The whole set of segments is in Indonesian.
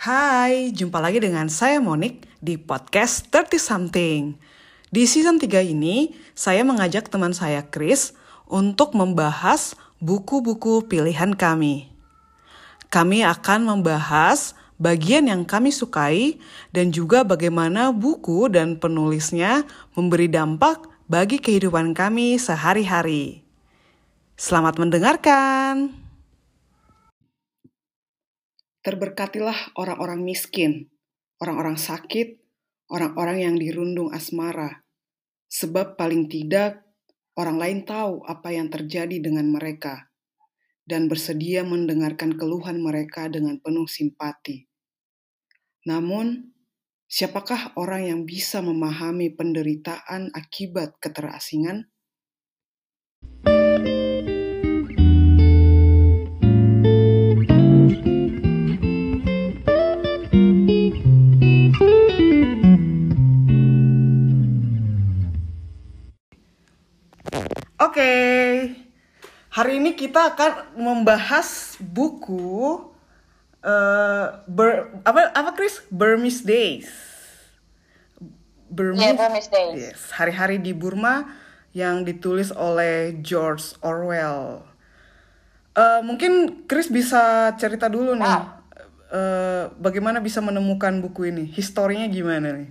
Hai, jumpa lagi dengan saya Monik di podcast 30 Something. Di season 3 ini, saya mengajak teman saya Chris untuk membahas buku-buku pilihan kami. Kami akan membahas bagian yang kami sukai dan juga bagaimana buku dan penulisnya memberi dampak bagi kehidupan kami sehari-hari. Selamat mendengarkan. Terberkatilah orang-orang miskin, orang-orang sakit, orang-orang yang dirundung asmara, sebab paling tidak orang lain tahu apa yang terjadi dengan mereka dan bersedia mendengarkan keluhan mereka dengan penuh simpati. Namun, siapakah orang yang bisa memahami penderitaan akibat keterasingan? Oke, hari ini kita akan membahas buku uh, ber, apa apa Chris Burmese Days. Burmese, yeah, Burmese Days. Yes, hari-hari di Burma yang ditulis oleh George Orwell. Uh, mungkin Chris bisa cerita dulu nih, ah. uh, bagaimana bisa menemukan buku ini? Historinya gimana nih?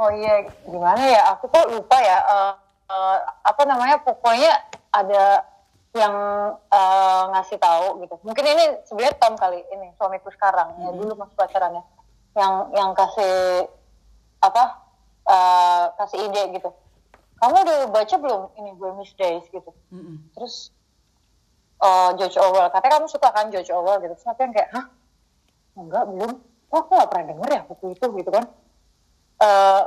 Oh iya, gimana ya? Aku kok lupa ya. Uh, uh, apa namanya? Pokoknya ada yang uh, ngasih tahu gitu. Mungkin ini sebenarnya Tom kali ini suamiku sekarang mm-hmm. ya dulu masih pacaran ya. Yang yang kasih apa uh, kasih ide gitu. Kamu udah baca belum ini Burmese Days gitu. Mm-hmm. Terus uh, George Orwell katanya kamu suka kan George Orwell gitu. Terus aku yang kayak hah enggak belum. Oh, aku gak pernah denger ya buku itu gitu kan. Uh,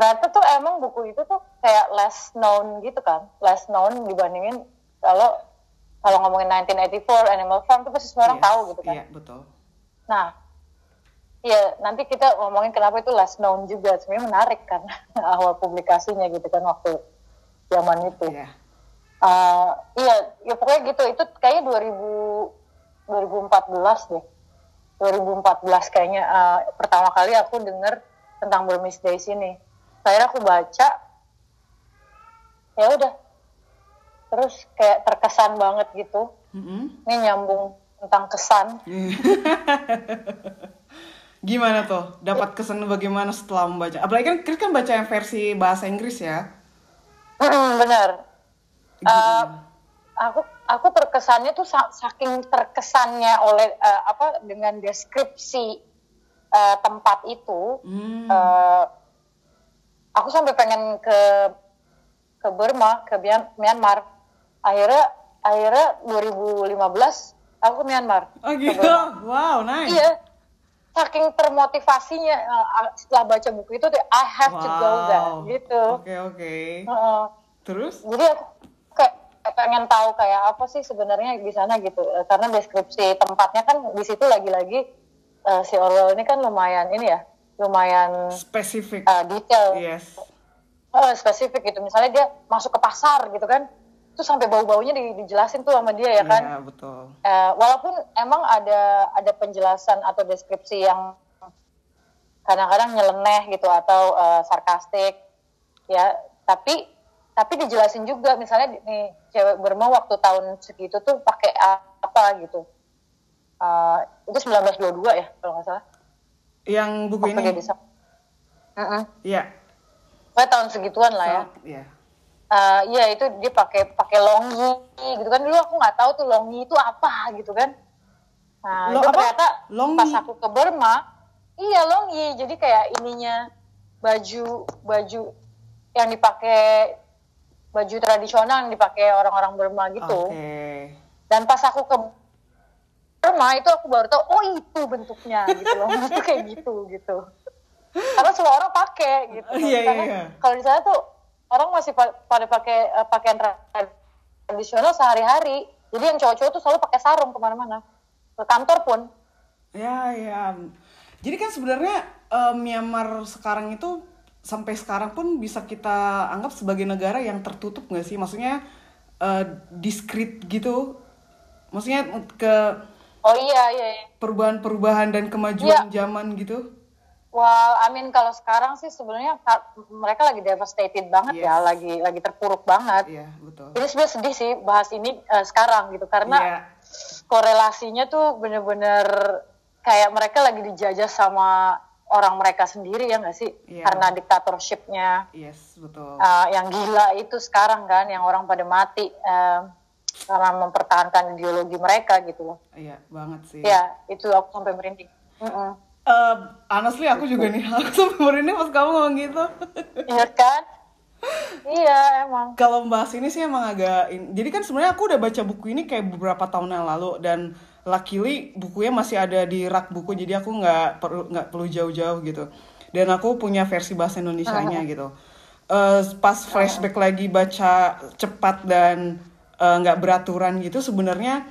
ternyata tuh emang buku itu tuh kayak less known gitu kan, less known dibandingin kalau kalau ngomongin 1984 Animal Farm itu pasti semua orang yes, tahu gitu kan. Iya, betul. Nah, ya nanti kita ngomongin kenapa itu less known juga. Sebenarnya menarik kan awal publikasinya gitu kan waktu zaman itu. Iya. Uh, iya, ya pokoknya gitu. Itu kayaknya 2000 2014 deh. 2014 kayaknya uh, pertama kali aku denger tentang Burmese Days ini. Akhirnya aku baca, ya udah. Terus kayak terkesan banget gitu. Mm-hmm. ini nyambung tentang kesan. Gimana tuh? Dapat kesan bagaimana setelah membaca? Apalagi kan Chris kan baca yang versi bahasa Inggris ya? Benar. Uh, aku aku terkesannya tuh saking terkesannya oleh uh, apa dengan deskripsi uh, tempat itu mm. uh, aku sampai pengen ke ke Burma ke Myanmar. Akhirnya akhirnya 2015 aku ke Myanmar. Oh gitu? Wow nice. Iya. Saking termotivasinya uh, setelah baca buku itu I have wow. to go there gitu. Oke okay, oke. Okay. uh, terus? Jadi aku kayak pengen tahu kayak apa sih sebenarnya di sana gitu. Karena deskripsi tempatnya kan di situ lagi-lagi uh, si Orwell ini kan lumayan ini ya lumayan spesifik uh, detail yes uh, spesifik gitu misalnya dia masuk ke pasar gitu kan itu sampai bau-baunya di, dijelasin tuh sama dia ya kan. Iya betul. Uh, walaupun emang ada ada penjelasan atau deskripsi yang kadang-kadang nyeleneh gitu atau uh, sarkastik ya, tapi tapi dijelasin juga misalnya nih cewek Burma waktu tahun segitu tuh pakai apa gitu. Uh, itu 1922 ya kalau nggak salah. Yang buku ini. Iya. Uh -uh. Yeah. tahun segituan lah ya. Iya. Yeah uh, ya itu dia pakai pakai longi gitu kan dulu aku nggak tahu tuh longi itu apa gitu kan nah Lo, itu ternyata longi? pas aku ke Burma iya longi jadi kayak ininya baju baju yang dipakai baju tradisional yang dipakai orang-orang Burma gitu okay. dan pas aku ke Burma itu aku baru tahu oh itu bentuknya gitu loh itu kayak gitu gitu karena semua orang pakai gitu iya, karena iya. kalau di sana tuh orang masih pada pakai uh, pakaian tradisional sehari-hari. Jadi yang cowok-cowok tuh selalu pakai sarung ke mana-mana. Ke kantor pun. Ya, ya. Jadi kan sebenarnya uh, Myanmar sekarang itu sampai sekarang pun bisa kita anggap sebagai negara yang tertutup nggak sih? Maksudnya uh, diskret gitu. Maksudnya ke Oh iya iya. iya. perubahan-perubahan dan kemajuan zaman gitu Well, I mean kalau sekarang sih sebenarnya ka- mereka lagi devastated banget ya, Yes. lagi lagi terpuruk banget. iya betul Ini sebenarnya sedih sih bahas ini eh, sekarang gitu karena Iya. korelasinya tuh bener-bener kayak mereka lagi dijajah sama orang mereka sendiri ya nggak sih? Iya. Karena diktatorshipnya yes betul uh, yang gila itu sekarang kan, yang orang pada mati uh, karena mempertahankan ideologi mereka gitu loh. iya banget sih Ya itu aku sampai merinding. Mm-mm. Eh, honestly aku juga nih aku sampai merinding pas kamu ngomong gitu Iya kan? iya emang. kalau membahas ini sih emang agak in- jadi kan sebenarnya aku udah baca buku ini kayak beberapa tahun yang lalu dan luckily bukunya masih ada di rak buku jadi aku nggak perlu nggak perlu jauh-jauh gitu dan aku punya versi bahasa Indonesia-nya gitu Eh, pas flashback lagi baca cepat dan eh, nggak beraturan gitu sebenarnya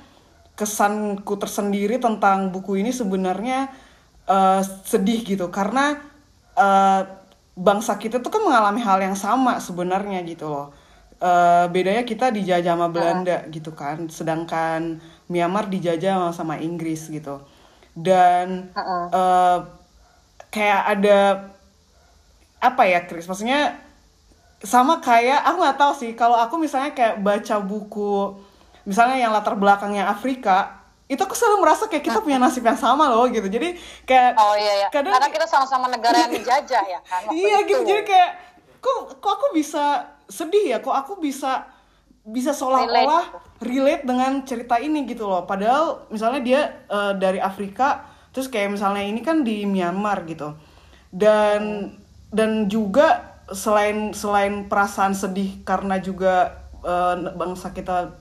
kesanku tersendiri tentang buku ini sebenarnya eh, sedih gitu karena eh, bangsa kita tuh kan mengalami hal yang sama sebenarnya gitu loh. Eh, bedanya kita dijajah sama Belanda gitu kan, sedangkan Myanmar dijajah sama, sama Inggris gitu. Dan eh, kayak ada apa ya Chris? Maksudnya sama kayak aku nggak tahu sih kalau aku misalnya kayak baca buku misalnya yang latar belakangnya Afrika itu aku selalu merasa kayak kita punya nasib yang sama loh gitu jadi kayak Oh iya ya. kadang Karena kita sama-sama negara yang dijajah ya kan. iya itu. gitu jadi kayak kok kok aku bisa sedih ya kok aku bisa bisa seolah-olah relate dengan cerita ini gitu loh padahal misalnya dia eh, dari Afrika terus kayak misalnya ini kan di Myanmar gitu dan dan juga selain selain perasaan sedih karena juga eh, bangsa kita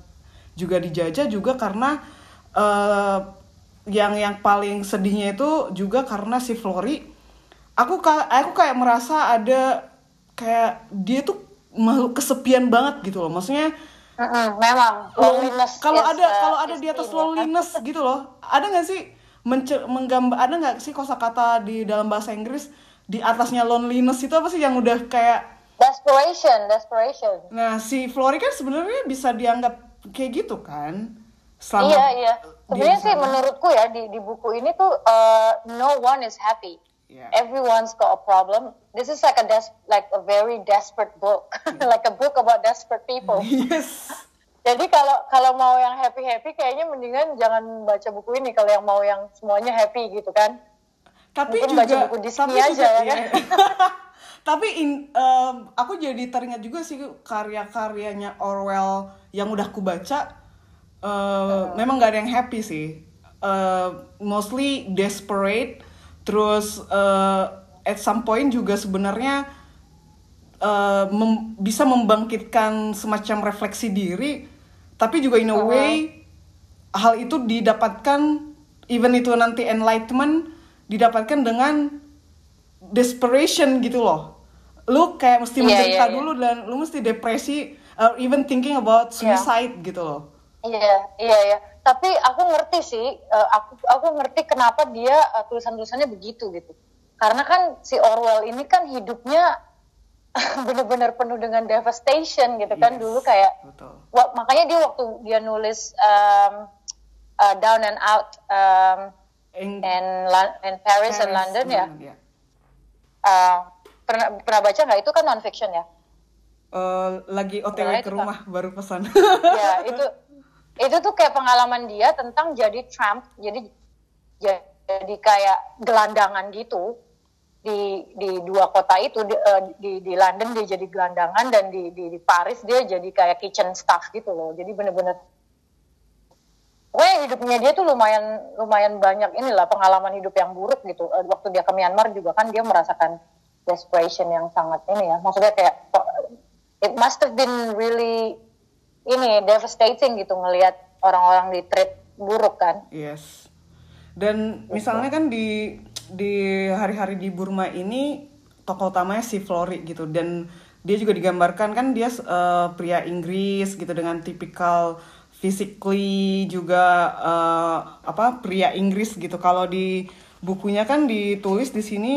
juga dijajah juga karena eh, yang yang paling sedihnya itu juga karena si Flori. Aku aku kayak merasa ada kayak dia tuh makhluk kesepian banget gitu loh. Maksudnya Mm-mm, memang. loneliness. kalau ada uh, kalau ada di atas ya. loneliness gitu loh. Ada nggak sih menggambar ada nggak sih kosakata di dalam bahasa Inggris di atasnya loneliness itu apa sih yang udah kayak Desperation, desperation. nah si Flori kan sebenarnya bisa dianggap kayak gitu kan selama iya iya. Sebenarnya sih menurutku ya di di buku ini tuh uh, no one is happy. Yeah. Everyone's got a problem. This is like a des- like a very desperate book, like a book about desperate people. yes Jadi kalau kalau mau yang happy happy kayaknya mendingan jangan baca buku ini kalau yang mau yang semuanya happy gitu kan. Tapi Mungkin juga baca buku Disney tapi aja, juga ya kan? iya. tapi in- em, aku jadi teringat juga sih karya-karyanya Orwell yang udah aku baca eh, memang gak ada yang happy sih Eh, mostly desperate terus eh, at some point juga sebenarnya eh, mem- bisa membangkitkan semacam refleksi diri tapi juga in a way hal itu didapatkan even itu nanti enlightenment didapatkan dengan desperation gitu loh lu kayak mesti Iya, menderita iya, iya. dulu dan lu mesti depresi or even thinking about Iya. suicide gitu loh Iya, iya, iya. Tapi aku ngerti sih, eh, aku aku ngerti kenapa dia eh, tulisan-tulisannya begitu gitu. Karena kan si Orwell ini kan hidupnya bener-bener penuh dengan devastation gitu kan Yes, dulu kayak betul. makanya dia waktu dia nulis um, uh, Down and Out um, In in, in Paris, and London ya. ya. Uh, pernah pernah baca nggak itu kan non fiction ya? Eh, lagi OTW Sebenarnya ke rumah baru pesan. ya itu itu tuh kayak pengalaman dia tentang jadi tramp jadi jadi kayak gelandangan gitu di di dua kota itu di, eh, di di London dia jadi gelandangan dan di, di di Paris dia jadi kayak kitchen staff gitu loh jadi bener-bener Pokoknya hidupnya dia tuh lumayan lumayan banyak inilah pengalaman hidup yang buruk gitu. Eh, Waktu dia ke Myanmar juga kan dia merasakan desperation yang sangat ini ya. Maksudnya kayak it must have been really ini devastating gitu ngelihat orang-orang di treat buruk kan. Yes. Dan misalnya kan di di hari-hari di Burma ini tokoh utamanya si Flori gitu dan dia juga digambarkan kan dia eh, pria Inggris gitu dengan tipikal physically juga eh, apa pria Inggris gitu. Kalau di bukunya kan ditulis di sini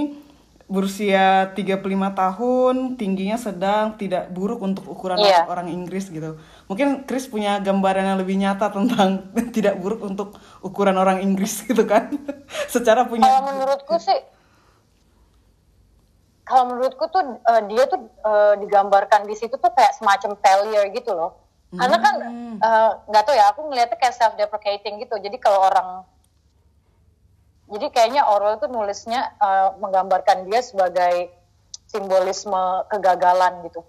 berusia 35 tahun, tingginya sedang, tidak buruk untuk ukuran Iya. orang Inggris gitu. Mungkin Chris punya gambaran yang lebih nyata tentang tidak buruk untuk ukuran orang Inggris gitu kan. Secara punya Kalau menurutku sih, kalau menurutku tuh eh, dia tuh eh, digambarkan di situ tuh kayak semacam failure gitu loh. Karena kan eh, nggak tahu ya, aku ngeliatnya kayak self deprecating gitu. Jadi kalau orang jadi kayaknya Orwell tuh nulisnya eh, menggambarkan dia sebagai simbolisme kegagalan gitu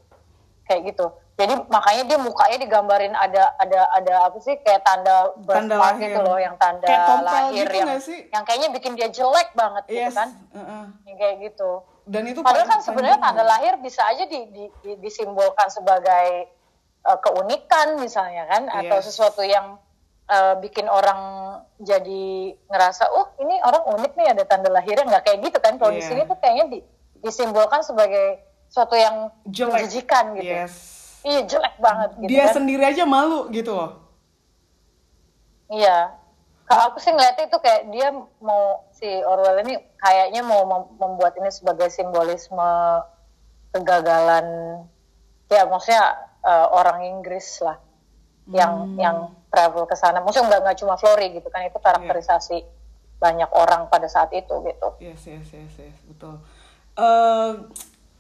kayak gitu jadi makanya dia mukanya digambarin ada ada ada apa sih kayak tanda birthmark lahir. gitu loh yang tanda lahir gitu yang yang kayaknya bikin dia jelek banget gitu yes. kan uh-uh. yang kayak gitu Dan itu padahal kan sebenarnya tanda lahir bisa aja di, di- di- disimbolkan sebagai eh, keunikan misalnya kan atau Yes. sesuatu yang eh, bikin orang jadi ngerasa oh ini orang unik nih ada tanda lahirnya nggak kayak gitu kan kalau di Iya. sini tuh kayaknya di- disimbolkan sebagai sesuatu yang jelek. menjijikan gitu Yes. iya jelek banget gitu Dia kan sendiri aja malu gitu loh. iya kalau aku sih ngeliatnya itu kayak dia mau si Orwell ini kayaknya mau mem- membuat ini sebagai simbolisme kegagalan ya maksudnya eh, orang Inggris lah yang yang travel ke sana maksudnya nggak nggak cuma Flory gitu kan itu karakterisasi banyak orang pada saat itu gitu Yes, yes, yes, yes, betul. Eh,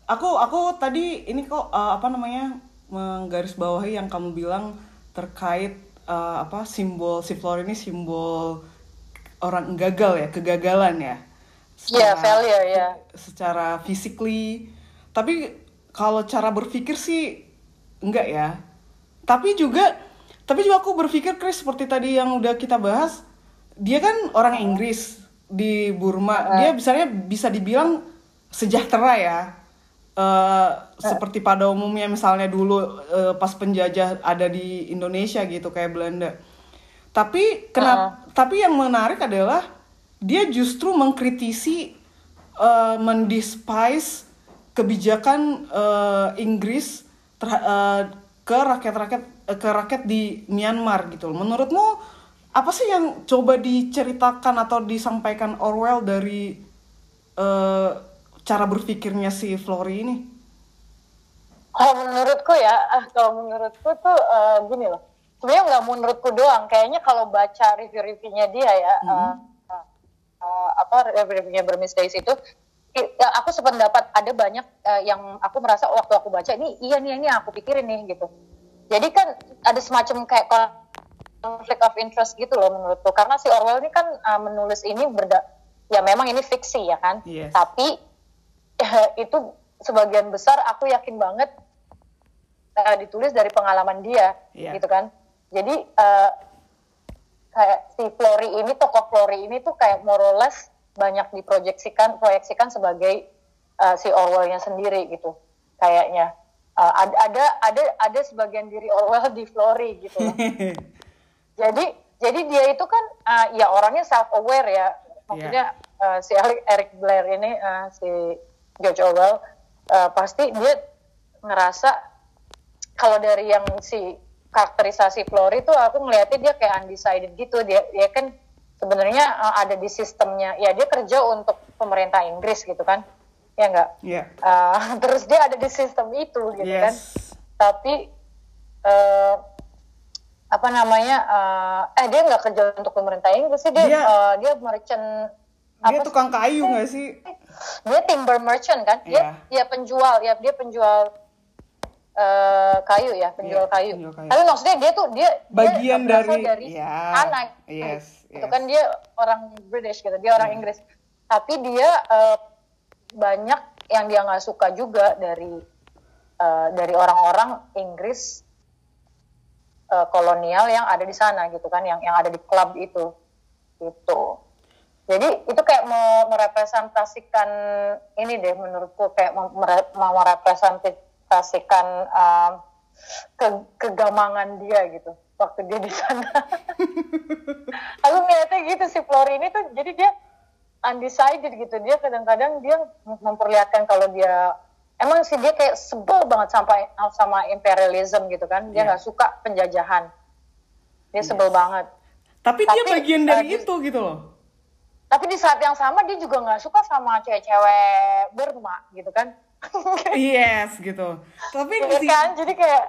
aku aku tadi ini kok eh, apa namanya menggarisbawahi yang kamu bilang terkait eh, apa simbol si Flor ini simbol orang gagal ya, kegagalan ya. Iya, Secara- failure ya. Secara physically. Tapi kalau cara berpikir sih enggak ya. Tapi juga tapi juga aku berpikir Chris seperti tadi yang udah kita bahas, dia kan orang Inggris di Burma. Dia misalnya bisa dibilang sejahtera ya. Eh, seperti pada umumnya misalnya dulu eh, pas penjajah ada di Indonesia gitu kayak Belanda. Tapi kenapa? Tapi yang menarik adalah dia justru mengkritisi, eh, mendespise kebijakan eh, Inggris eh, ke rakyat-rakyat eh, ke rakyat di Myanmar gitu. loh. Menurutmu apa sih yang coba diceritakan atau disampaikan Orwell dari eh, cara berpikirnya si Flory ini? Kalau menurutku ya, ah, kalau menurutku tuh eh, gini loh. Sebenarnya nggak menurutku doang. Kayaknya kalau baca review-reviewnya dia ya, eh, eh, apa review-reviewnya Burmese Days itu, aku sependapat ada banyak eh, yang aku merasa oh, waktu aku baca ini iya nih ini aku pikirin nih gitu. Jadi kan ada semacam kayak conflict of interest gitu loh menurutku. Karena si Orwell ini kan eh, menulis ini berda, ya memang ini fiksi ya kan. Yes. Tapi itu sebagian besar aku yakin banget eh, ditulis dari pengalaman dia Iya. gitu kan jadi eh, kayak si Flory ini tokoh Flory ini tuh kayak more or less banyak diproyeksikan proyeksikan sebagai eh, si Orwellnya sendiri gitu kayaknya. Eh, ada ada ada ada sebagian diri Orwell di Flory gitu. Loh. jadi jadi dia itu kan uh, ya orangnya self aware ya. Maksudnya uh, si Eric, Blair ini uh, si George Orwell uh, pasti dia ngerasa kalau dari yang si karakterisasi Flory itu aku ngelihatnya dia kayak undecided gitu. Dia dia kan sebenarnya uh, ada di sistemnya ya dia kerja untuk pemerintah Inggris gitu kan ya enggak Iya. Uh, terus dia ada di sistem itu gitu kan Yes. tapi eh, apa namanya eh, eh dia nggak kerja untuk pemerintah Inggris sih dia Dia- eh, dia merchant Dia apa tukang kayu nggak sih? dia timber merchant kan dia Iya. dia penjual ya dia penjual eh, kayu ya penjual Iya, kayu. penjual kayu. tapi maksudnya dia tuh dia Bagian dia dari- dari ya, sana yes, itu yes. kan dia orang British gitu dia orang Inggris. Tapi dia eh, banyak yang dia nggak suka juga dari eh, dari orang-orang Inggris eh, kolonial yang ada di sana gitu kan yang yang ada di klub itu gitu. Jadi itu kayak mau merepresentasikan ini deh menurutku kayak mau merepresentasikan um, ke- kegamangan dia gitu waktu dia di sana. Aku ngeliatnya gitu si Flori ini tuh jadi dia undecided gitu. Dia kadang-kadang dia mem- memperlihatkan kalau dia emang sih dia kayak sebel banget sampai sama imperialism gitu kan. Dia Iya. nggak suka penjajahan. Dia sebel banget. Tapi, dia Tapi, bagian eh, dari itu gitu loh. tapi di saat yang sama dia juga nggak suka sama cewek-cewek Burma gitu kan. Yes gitu. Tapi Iya di- kan? Jadi kayak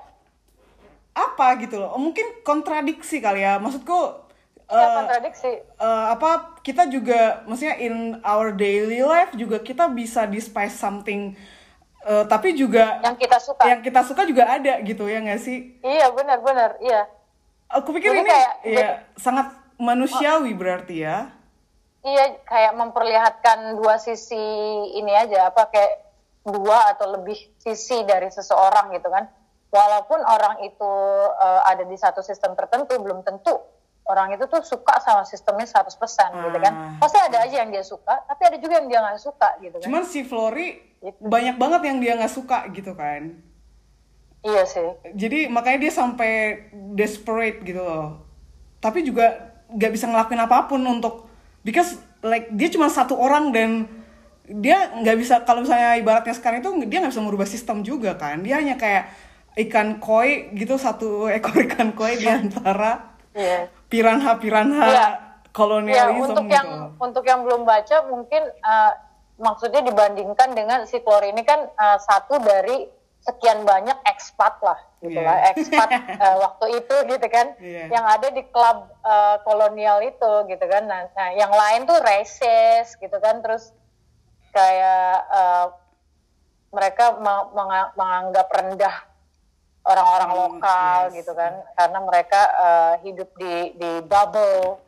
apa gitu loh. Mungkin kontradiksi kali ya. Maksudku ya eh, kontradiksi. eh, apa kita juga maksudnya in our daily life juga kita bisa despise something eh, tapi juga yang kita suka. yang kita suka juga ada gitu ya nggak sih? Iya benar-benar iya. Aku pikir Jadi ini kayak- ya sangat manusiawi berarti ya. Iya kayak memperlihatkan dua sisi ini aja apa kayak dua atau lebih sisi dari seseorang gitu kan walaupun orang itu eh, ada di satu sistem tertentu belum tentu orang itu tuh suka sama sistemnya 100% gitu kan. Ah. pasti ada aja yang dia suka tapi ada juga yang dia nggak suka gitu kan. Cuman si Flori Gitu. banyak banget yang dia nggak suka gitu kan. Iya sih. Jadi makanya dia sampai desperate gitu loh. Tapi juga nggak bisa ngelakuin apa pun untuk because like dia cuma satu orang dan dia nggak bisa kalau misalnya ibaratnya sekarang itu dia nggak bisa merubah sistem juga kan. Dia hanya kayak ikan koi gitu satu ekor ikan koi di antara iya piranha piranha Iya. kolonialisme Ya, untuk gitu yang untuk yang belum baca mungkin eh, maksudnya dibandingkan dengan si Klor ini kan eh, satu dari sekian banyak ekspat lah gitu Iya. lah ekspat eh, waktu itu gitu kan Iya. yang ada di klub eh, kolonial itu gitu kan nah, nah, yang lain tuh racist gitu kan terus kayak eh, mereka menganggap rendah orang-orang Hmm, lokal yes. gitu kan karena mereka eh, hidup di di bubble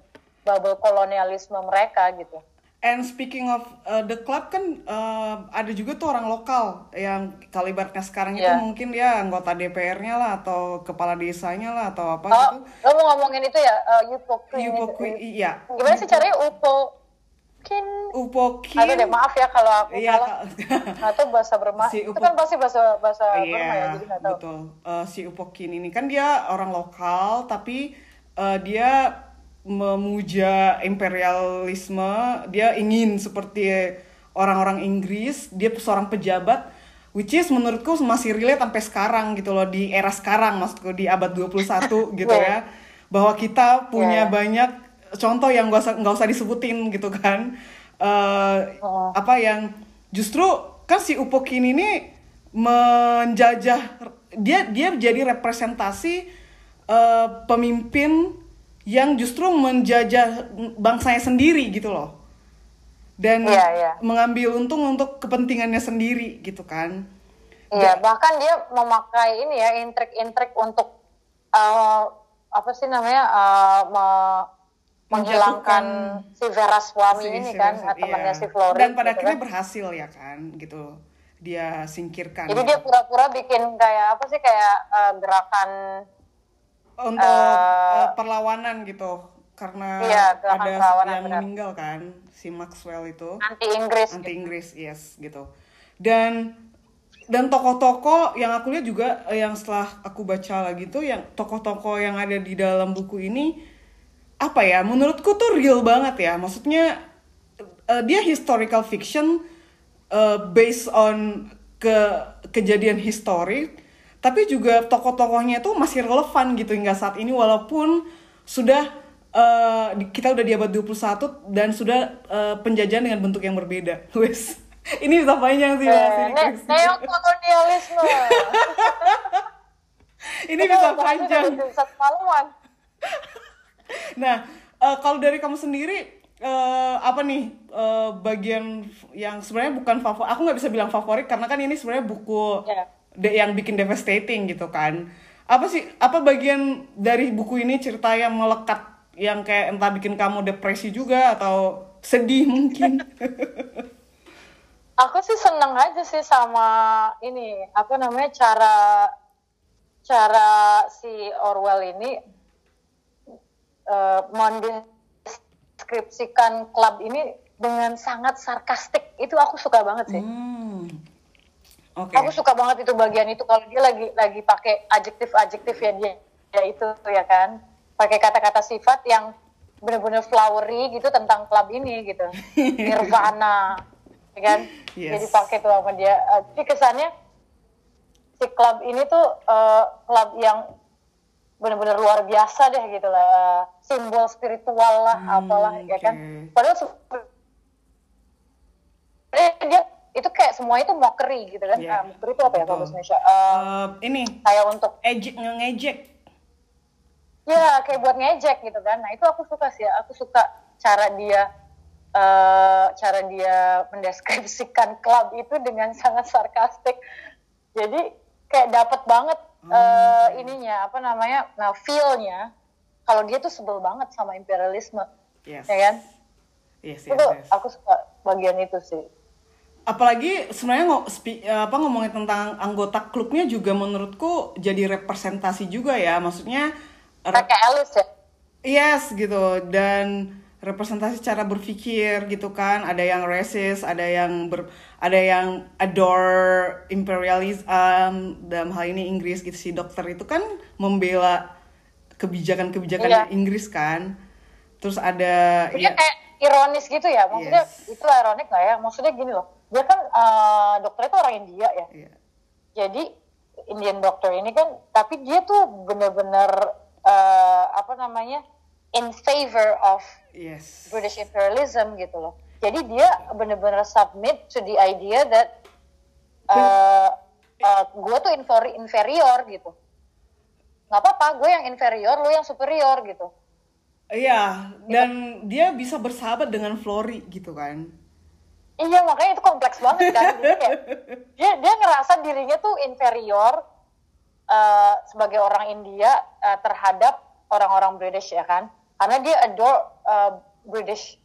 bubble kolonialisme mereka gitu. And speaking of uh, the club kan uh, ada juga tuh orang lokal yang kalau ibaratnya sekarang itu Iya. mungkin dia anggota DPR-nya lah atau kepala desanya lah atau apa Oh, gitu. lo mau ngomongin itu ya uh, Upokrin Yupo itu. Kui- iya. Gimana sih caranya Upokin? Upokin. Aduh deh maaf ya kalau aku Iya, salah. Tahu bahasa Burma. Si itu kan pasti bahasa bahasa Burma ya, Iya, jadi nggak tahu. betul. Uh, si Upokin ini kan dia orang lokal tapi uh, dia memuja imperialisme, dia ingin seperti orang-orang Inggris, dia seorang pejabat which is menurutku masih relate sampai sekarang gitu loh di era sekarang maksudku di abad 21 gitu ya. Bahwa kita punya Iya. banyak contoh yang gak usah nggak usah disebutin gitu kan. Uh, Oh. apa yang justru kan si Upokin ini menjajah dia dia jadi representasi eh, pemimpin yang justru menjajah bangsanya sendiri gitu loh dan Iya, iya. mengambil untung untuk kepentingannya sendiri gitu kan Iya, bahkan dia memakai ini ya intrik-intrik untuk uh, apa sih namanya uh, me- menghilangkan si Vera Swami Si- ini si- kan si- temannya iya. si Flori. dan pada gitu akhirnya kan. berhasil ya kan gitu dia singkirkan Jadi dia pura-pura bikin kayak apa sih kayak uh, gerakan untuk eh, perlawanan gitu karena Iya, ada perlawanan, yang benar. meninggal kan si Maxwell itu anti Inggris. anti Inggris yes gitu dan dan tokoh-tokoh yang aku lihat juga yang setelah aku baca lagi tuh yang tokoh-tokoh yang ada di dalam buku ini apa ya menurutku tuh real banget ya maksudnya eh, dia historical fiction eh, based on ke kejadian historik tapi juga tokoh-tokohnya itu masih relevan gitu hingga saat ini walaupun sudah di- kita udah di abad 21 dan sudah eh, penjajahan dengan bentuk yang berbeda. Wes. Ini bisa panjang sih Eh, ini. neokolonialisme. Ini bisa panjang. Nah, eh, kalau dari kamu sendiri eh, apa nih eh, bagian yang sebenarnya bukan favorit? Aku nggak bisa bilang favorit karena kan ini sebenarnya buku Iya. de- yang bikin devastating gitu kan. Apa sih? Apa bagian dari buku ini cerita yang melekat yang kayak entah bikin kamu depresi juga atau sedih mungkin? Aku sih seneng aja sih sama ini apa namanya cara cara si Orwell ini eh, mendeskripsikan klub ini dengan sangat sarkastik. Itu aku suka banget sih. Hmm. Oke. Aku suka banget itu bagian itu kalau dia lagi lagi pakai adjektif-adjektif ya dia ya itu ya kan. Pakai kata-kata sifat yang benar-benar flowery gitu tentang klub ini gitu. Nirvana. Ya kan? Yes. Jadi pakai tuh sama dia. Eh, Jadi kesannya si klub ini tuh eh, klub yang benar-benar luar biasa deh gitu lah eh, simbol spiritual lah hmm, apalah okay. ya kan? Padahal dia itu kayak semuanya itu mockery gitu kan? Yeah. mockery itu apa ya kalau bahasa Indonesia? Uh, uh, ini. kayak untuk ejek ngejek. Ya kayak buat ngejek gitu kan. Nah itu aku suka sih ya. aku suka cara dia uh, cara dia mendeskripsikan klub itu dengan sangat sarkastik. Jadi kayak dapat banget eh, ininya apa namanya nah feelnya kalau dia tuh sebel banget sama imperialisme. Yes. Ya kan? Yes yes, itu yes. aku suka bagian itu sih. Apalagi sebenarnya ngo- spi- apa ngomongin tentang anggota klubnya juga menurutku jadi representasi juga ya. Maksudnya kayak Alice ya? Yes gitu. Dan representasi cara berpikir gitu kan. Ada yang racist ada yang ber ada yang adore imperialism. Dalam hal ini Inggris gitu. Si dokter itu kan membela kebijakan-kebijakan Iya. Inggris kan. Terus ada dia ya. kayak ironis gitu ya. Maksudnya Yes. itu ironik nggak ya? Maksudnya gini loh. Dia kan eh, dokter itu orang India ya. Iya. jadi Indian doctor ini kan tapi dia tuh bener-bener eh, apa namanya in favor of yes. British imperialism gitu loh. Jadi dia bener-bener submit to the idea that uh, uh, gue tuh inferi- inferior gitu. Nggak apa-apa gue yang inferior lo yang superior gitu. Iya, dan dia bisa bersahabat dengan Flori gitu kan. Iya makanya itu kompleks banget kan. Jadi kayak, dia dia ngerasa dirinya tuh inferior uh, sebagai orang India uh, terhadap orang-orang British ya kan. Karena dia adore uh, British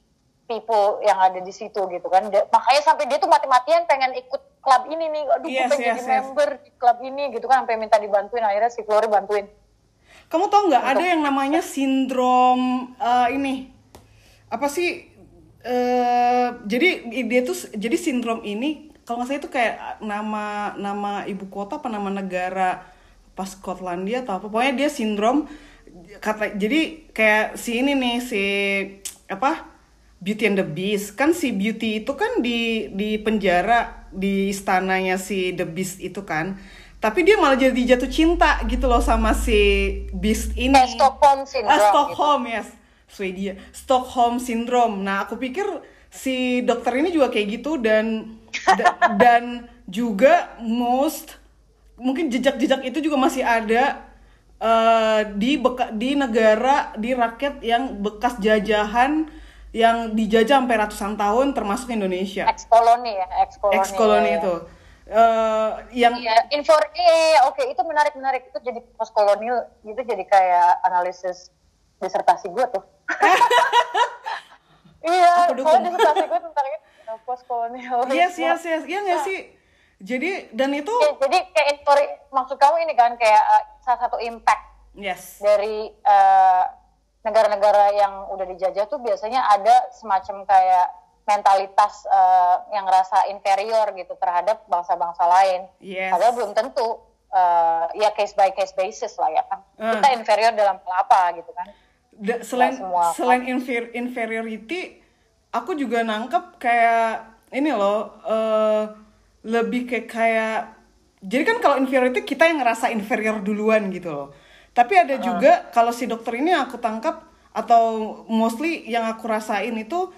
people yang ada di situ gitu kan. Dia- makanya sampai dia tuh mati-matian pengen ikut klub ini nih. Aduh gue Yes, pengen yes, jadi yes. member di klub ini gitu kan. Sampai minta dibantuin akhirnya si Flori bantuin. Kamu tau nggak ada yang namanya sindrom eh, ini apa sih? eh jadi dia tuh jadi sindrom ini kalau nggak salah itu kayak nama nama ibu kota apa nama negara pas Skotlandia atau apa pokoknya dia sindrom kata jadi kayak si ini nih si apa Beauty and the Beast. Kan si Beauty itu kan di di penjara di istananya si The Beast itu kan. Tapi dia malah jadi jatuh cinta gitu loh sama si Beast ini. Kayak Stockholm syndrome ah, gitu. Stockholm yes. Swedia Stockholm syndrome. Nah aku pikir si dokter ini juga kayak gitu dan da- dan juga most mungkin jejak-jejak itu juga masih ada eh, di beka, di negara di rakyat yang bekas jajahan yang dijajah sampai ratusan tahun termasuk Indonesia. Ex koloni ya, ex koloni. ex koloni itu. Eh, yang Iya, info iya, oke itu menarik menarik. Itu jadi post kolonial itu jadi kayak analisis disertasi gue tuh. iya, soalnya disertasi gue tentang itu post kolonial. yes yes yes. Iya nggak sih? Jadi dan itu jadi kayak info maksud kamu ini kan kayak uh, salah satu impact yes dari uh, negara-negara yang udah dijajah tuh biasanya ada semacam kayak mentalitas uh, yang ngerasa inferior gitu terhadap bangsa-bangsa lain. Yes. Padahal belum tentu uh, ya case by case basis lah ya kan. Hmm. Kita inferior dalam hal apa gitu kan. Da- selain semua. selain infer- inferiority aku juga nangkep kayak ini loh eh, lebih kayak kayak jadi kan kalau inferiority kita yang ngerasa inferior duluan gitu loh. Tapi ada juga kalau si dokter ini yang aku tangkap atau mostly yang aku rasain itu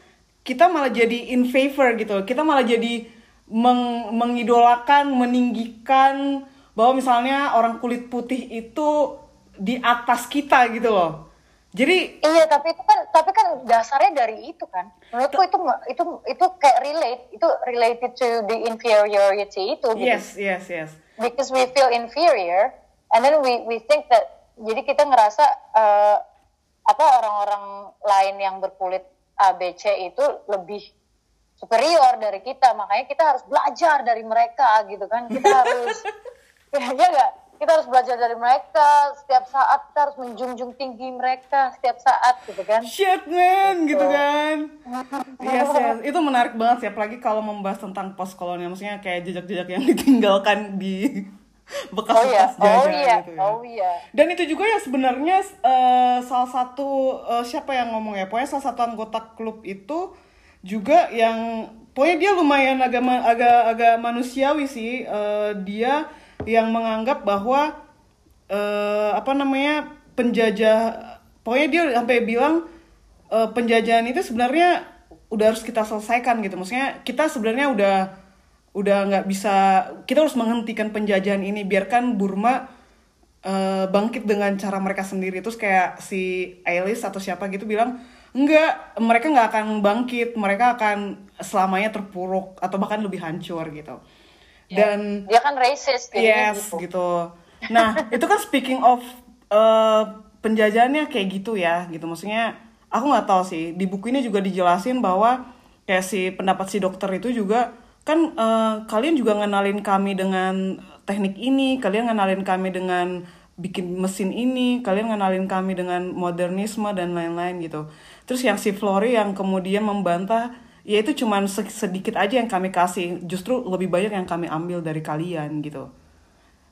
kita malah jadi in favor gitu loh. Kita malah jadi meng- mengidolakan meninggikan bahwa misalnya orang kulit putih itu di atas kita gitu loh jadi Iya, tapi itu kan tapi kan dasarnya dari itu kan. Menurutku itu itu itu kayak relate, itu related to the inferiority itu gitu. yes yes yes because we feel inferior and then we we think that jadi kita ngerasa eh, apa orang-orang lain yang berkulit ABC itu lebih superior dari kita makanya kita harus belajar dari mereka gitu kan kita harus ya nggak kita harus belajar dari mereka. Setiap saat kita harus menjunjung tinggi mereka. Setiap saat gitu kan? Shit man gitu. kan? Yes yes itu menarik banget sih apalagi kalau membahas tentang post kolonial maksudnya kayak jejak-jejak yang ditinggalkan di oh iya. bekas-bekas oh jajah iya. Gitu ya. oh iya. Dan itu juga ya sebenarnya eh, salah satu eh, siapa yang ngomong ya, pokoknya salah satu anggota klub itu juga yang pokoknya dia lumayan agak agak agak manusiawi sih. Eh, dia yang menganggap bahwa eh, apa namanya penjajah, pokoknya dia sampai bilang eh, penjajahan itu sebenarnya udah harus kita selesaikan gitu. Maksudnya kita sebenarnya udah udah nggak bisa kita harus menghentikan penjajahan ini. Biarkan Burma uh, bangkit dengan cara mereka sendiri. Terus kayak si Ailis atau siapa gitu bilang enggak mereka nggak akan bangkit. Mereka akan selamanya terpuruk atau bahkan lebih hancur gitu dan dia kan racist yes gitu. gitu. Nah itu kan speaking of uh, penjajahannya kayak gitu ya gitu. Maksudnya aku nggak tahu sih. Di buku ini juga dijelasin bahwa kayak si pendapat si dokter itu juga kan uh, kalian juga ngenalin kami dengan teknik ini kalian ngenalin kami dengan bikin mesin ini kalian ngenalin kami dengan modernisme dan lain-lain gitu. Terus yang si Flory yang kemudian membantah ya itu cuma sedikit aja yang kami kasih. Justru lebih banyak yang kami ambil dari kalian gitu.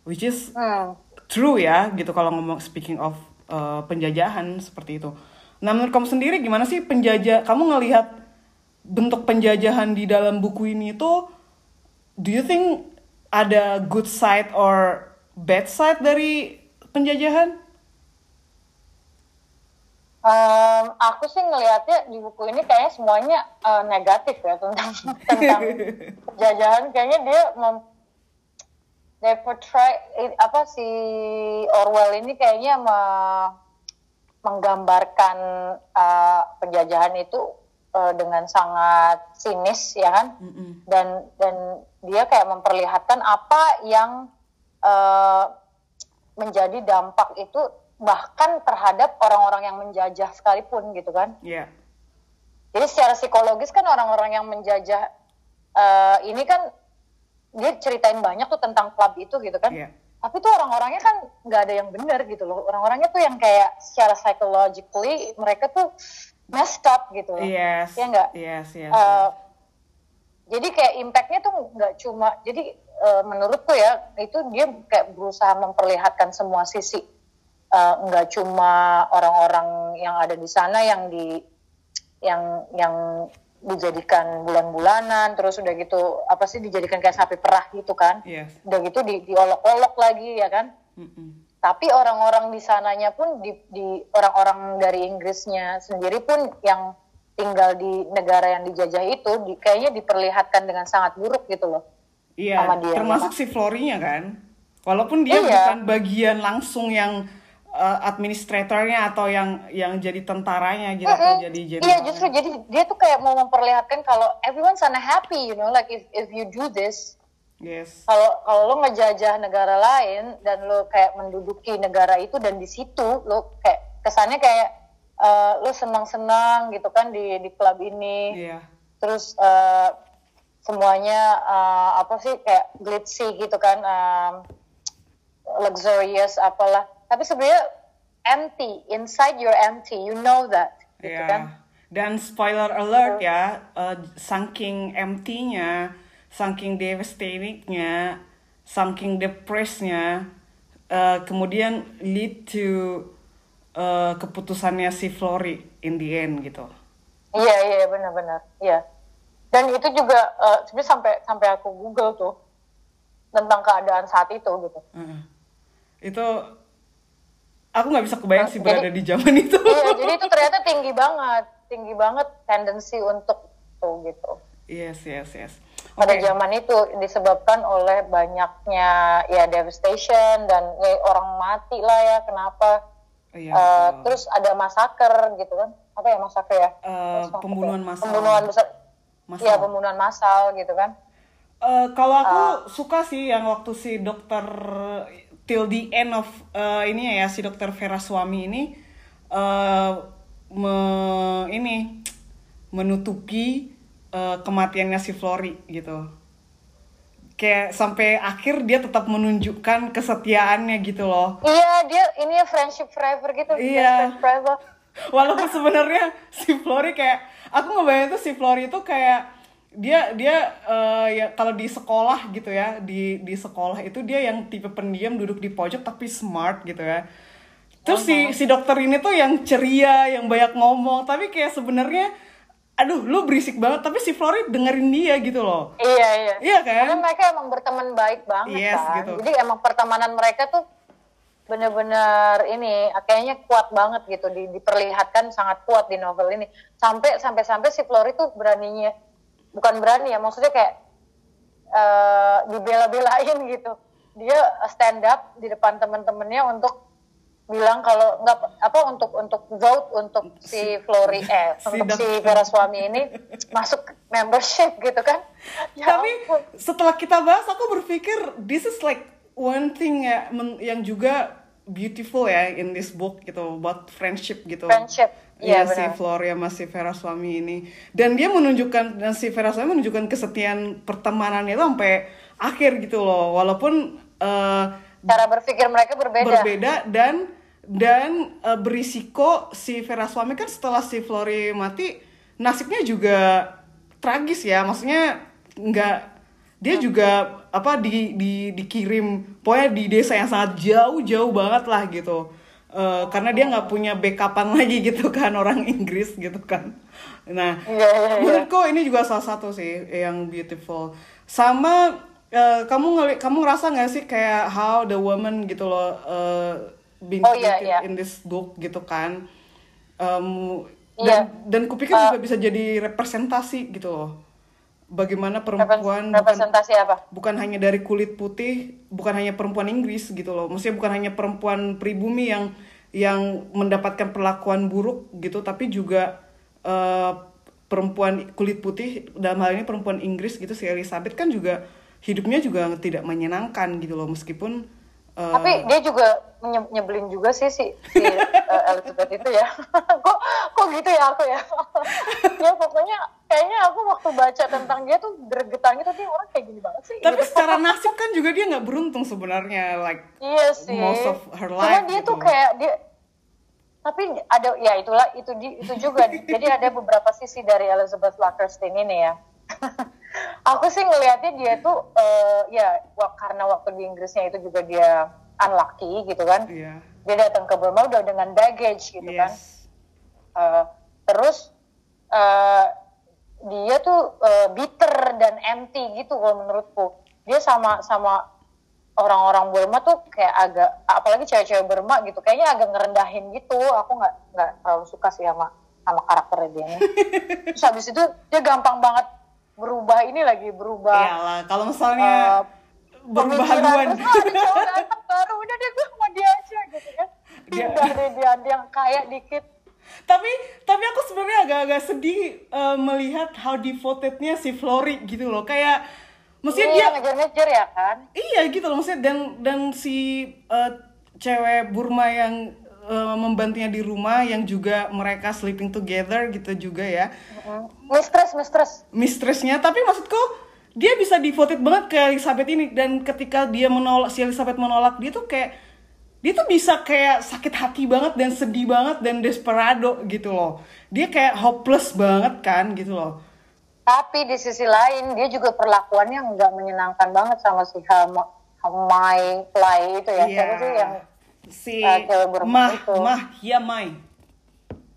Which is true ya gitu kalau ngomong speaking of uh, penjajahan seperti itu. Nah menurut kamu sendiri gimana sih penjajah kamu ngelihat bentuk penjajahan di dalam buku ini itu do you think ada good side or bad side dari penjajahan Um, aku sih ngelihatnya di buku ini kayaknya semuanya uh, negatif ya tentang tentang penjajahan. Kayaknya dia mem, they portray apa si Orwell ini kayaknya me, menggambarkan uh, penjajahan itu uh, dengan sangat sinis ya kan mm -hmm. dan dan dia kayak memperlihatkan apa yang uh, menjadi dampak itu bahkan terhadap orang-orang yang menjajah sekalipun gitu kan. Iya. Yeah. Jadi secara psikologis kan orang-orang yang menjajah uh, ini kan dia ceritain banyak tuh tentang klub itu gitu kan. Yeah. Tapi tuh orang-orangnya kan nggak ada yang benar gitu loh. Orang-orangnya tuh yang kayak secara psychologically mereka tuh messed up gitu loh. Yes. Ya enggak? Yes, yes. Uh, yes. Jadi kayak impactnya tuh nggak cuma jadi uh, menurutku ya itu dia kayak berusaha memperlihatkan semua sisi uh, nggak cuma orang-orang yang ada di sana yang di yang yang dijadikan bulan-bulanan terus udah gitu apa sih dijadikan kayak sapi perah gitu kan yes. udah gitu di diolok-olok lagi ya kan mm -mm. tapi orang-orang di sananya pun di, di orang-orang dari Inggrisnya sendiri pun yang tinggal di negara yang dijajah itu di, kayaknya diperlihatkan dengan sangat buruk gitu loh iya sama dia, termasuk ya. si Florinya kan walaupun dia iya. bukan bagian langsung yang uh, administratornya atau yang yang jadi tentaranya gitu mm -hmm. atau jadi general. Iya justru jadi dia tuh kayak mau memperlihatkan kalau everyone's unhappy, you know, like if if you do this. Yes. Kalau kalau lo ngejajah negara lain dan lo kayak menduduki negara itu dan di situ lo kayak kesannya kayak uh, lo senang-senang gitu kan di di klub ini. Yeah. Terus uh, semuanya uh, apa sih kayak glitzy gitu kan um, luxurious apalah tapi sebenarnya empty inside you're empty you know that gitu yeah. kan? Dan spoiler alert ya uh, saking empty-nya saking devastatingnya saking depresnya uh, kemudian lead to uh, keputusannya si Flory in the end gitu. Iya iya benar-benar iya. Dan itu juga uh, sebenarnya sampai sampai aku google tuh tentang keadaan saat itu gitu. Uh, itu aku nggak bisa kebayang sih berada di zaman itu. Iya jadi itu ternyata tinggi banget tinggi banget tendensi untuk tuh gitu. Yes yes yes. Okay. pada zaman itu disebabkan oleh banyaknya ya devastation dan ya, orang mati lah ya kenapa? Iya, uh, terus ada masaker gitu kan? Apa ya masaker ya? Uh, pembunuhan massal. pembunuhan besar. Iya pembunuhan massal gitu kan? Uh, kalau aku uh, suka sih yang waktu si dokter till the end of uh, ini ya si dokter Vera Suami ini uh, me, ini menutupi uh, kematiannya si Flori gitu. Kayak sampai akhir dia tetap menunjukkan kesetiaannya gitu loh. Iya dia ini ya friendship forever gitu iya. forever. Walaupun sebenarnya si Flori kayak aku ngebayang tuh si Flori itu kayak dia dia uh, ya kalau di sekolah gitu ya di di sekolah itu dia yang tipe pendiam duduk di pojok tapi smart gitu ya. Terus si si dokter ini tuh yang ceria yang banyak ngomong tapi kayak sebenarnya aduh lu berisik banget tapi si Florid dengerin dia gitu loh. Iya iya. Iya kan? Karena mereka emang berteman baik banget yes, kan. gitu. jadi emang pertemanan mereka tuh bener-bener ini kayaknya kuat banget gitu di, diperlihatkan sangat kuat di novel ini. Sampai sampai sampai si Florid tuh beraninya bukan berani ya maksudnya kayak uh, dibela-belain gitu dia stand up di depan temen-temennya untuk bilang kalau nggak apa untuk untuk vote untuk si Flori eh Si untuk si Vera Suami ini masuk membership gitu kan ya Tapi ampun. setelah kita bahas, aku berpikir this is like one thing ya yang juga beautiful ya in this book gitu about friendship gitu. Friendship, Iya iya si. Floria masih Vera suami ini. Dan dia menunjukkan dan si Vera suami menunjukkan kesetiaan pertemanannya itu sampai akhir gitu loh. Walaupun eh, cara berpikir mereka berbeda, berbeda dan dan eh, berisiko si Vera suami. Kan setelah si Flori mati nasibnya juga tragis ya. Maksudnya nggak dia juga apa di di dikirim pokoknya di desa yang sangat jauh jauh banget lah gitu Eh, karena dia nggak punya backupan lagi gitu kan orang Inggris gitu kan nah Iya, iya, iya. menurutku ini juga salah satu sih yang beautiful sama eh, kamu ngeli kamu ngerasa nggak sih kayak how the woman gitu loh eh, being Oh, iya, treated iya. in this book gitu kan Iya. dan dan kupikir juga bisa jadi representasi gitu loh bagaimana perempuan bukan representasi apa bukan hanya dari kulit putih, bukan hanya perempuan Inggris gitu loh. Maksudnya bukan hanya perempuan pribumi yang yang mendapatkan perlakuan buruk gitu, tapi juga eh, perempuan kulit putih dalam hal ini perempuan Inggris gitu si Elizabeth kan juga hidupnya juga tidak menyenangkan gitu loh meskipun eh, tapi dia juga nye- nyebelin juga sih si, si uh, Elizabeth itu ya. Kok kok gitu ya aku ya? Ya pokoknya kayaknya aku waktu baca tentang dia tuh gregetan gitu. Dia orang kayak gini banget sih tapi gitu. secara nasib kan juga dia nggak beruntung sebenarnya like iya sih. most of her Cuma life dia gitu. tuh kayak dia tapi ada ya itulah itu di, itu juga. Jadi ada beberapa sisi dari Elizabeth Luckerstein ini ya aku sih ngelihatnya dia tuh eh, ya karena waktu di Inggrisnya itu juga dia unlucky gitu kan. Iya. dia datang ke Burma udah dengan baggage gitu kan. Yes. Eh, terus eh, dia tuh eh, bitter dan empty gitu kalau menurutku. Dia sama sama orang-orang Burma tuh kayak agak apalagi cewek-cewek Burma gitu kayaknya agak ngerendahin gitu. Aku nggak nggak terlalu suka sih sama sama karakternya dia terus habis itu dia gampang banget berubah ini lagi berubah Iyalah, kalau misalnya eh, berubah haluan. "Ah, baru udah deh gue sama dia aja gitu kan. Pindah deh dia yang kaya dikit. Tapi tapi aku sebenarnya agak-agak sedih eh, melihat how devotednya si Flori gitu loh. Kayak maksudnya iya dia ngejar-ngejar ya kan? Iya gitu loh maksudnya dan dan si eh, cewek Burma yang eh, membantunya di rumah yang juga mereka sleeping together gitu juga ya. Mistress mistress. Mistressnya tapi maksudku dia bisa devoted banget ke Elizabeth ini. Dan ketika dia menolak si Elizabeth menolak dia tuh kayak dia tuh bisa kayak sakit hati banget dan sedih banget dan desperado gitu loh. Dia kayak hopeless banget kan gitu loh. Tapi di sisi lain dia juga perlakuannya nggak menyenangkan banget sama si Ham Hamai Play itu ya. Siapa sih yang si eh, cewek Burma Mah itu. Mah Yamai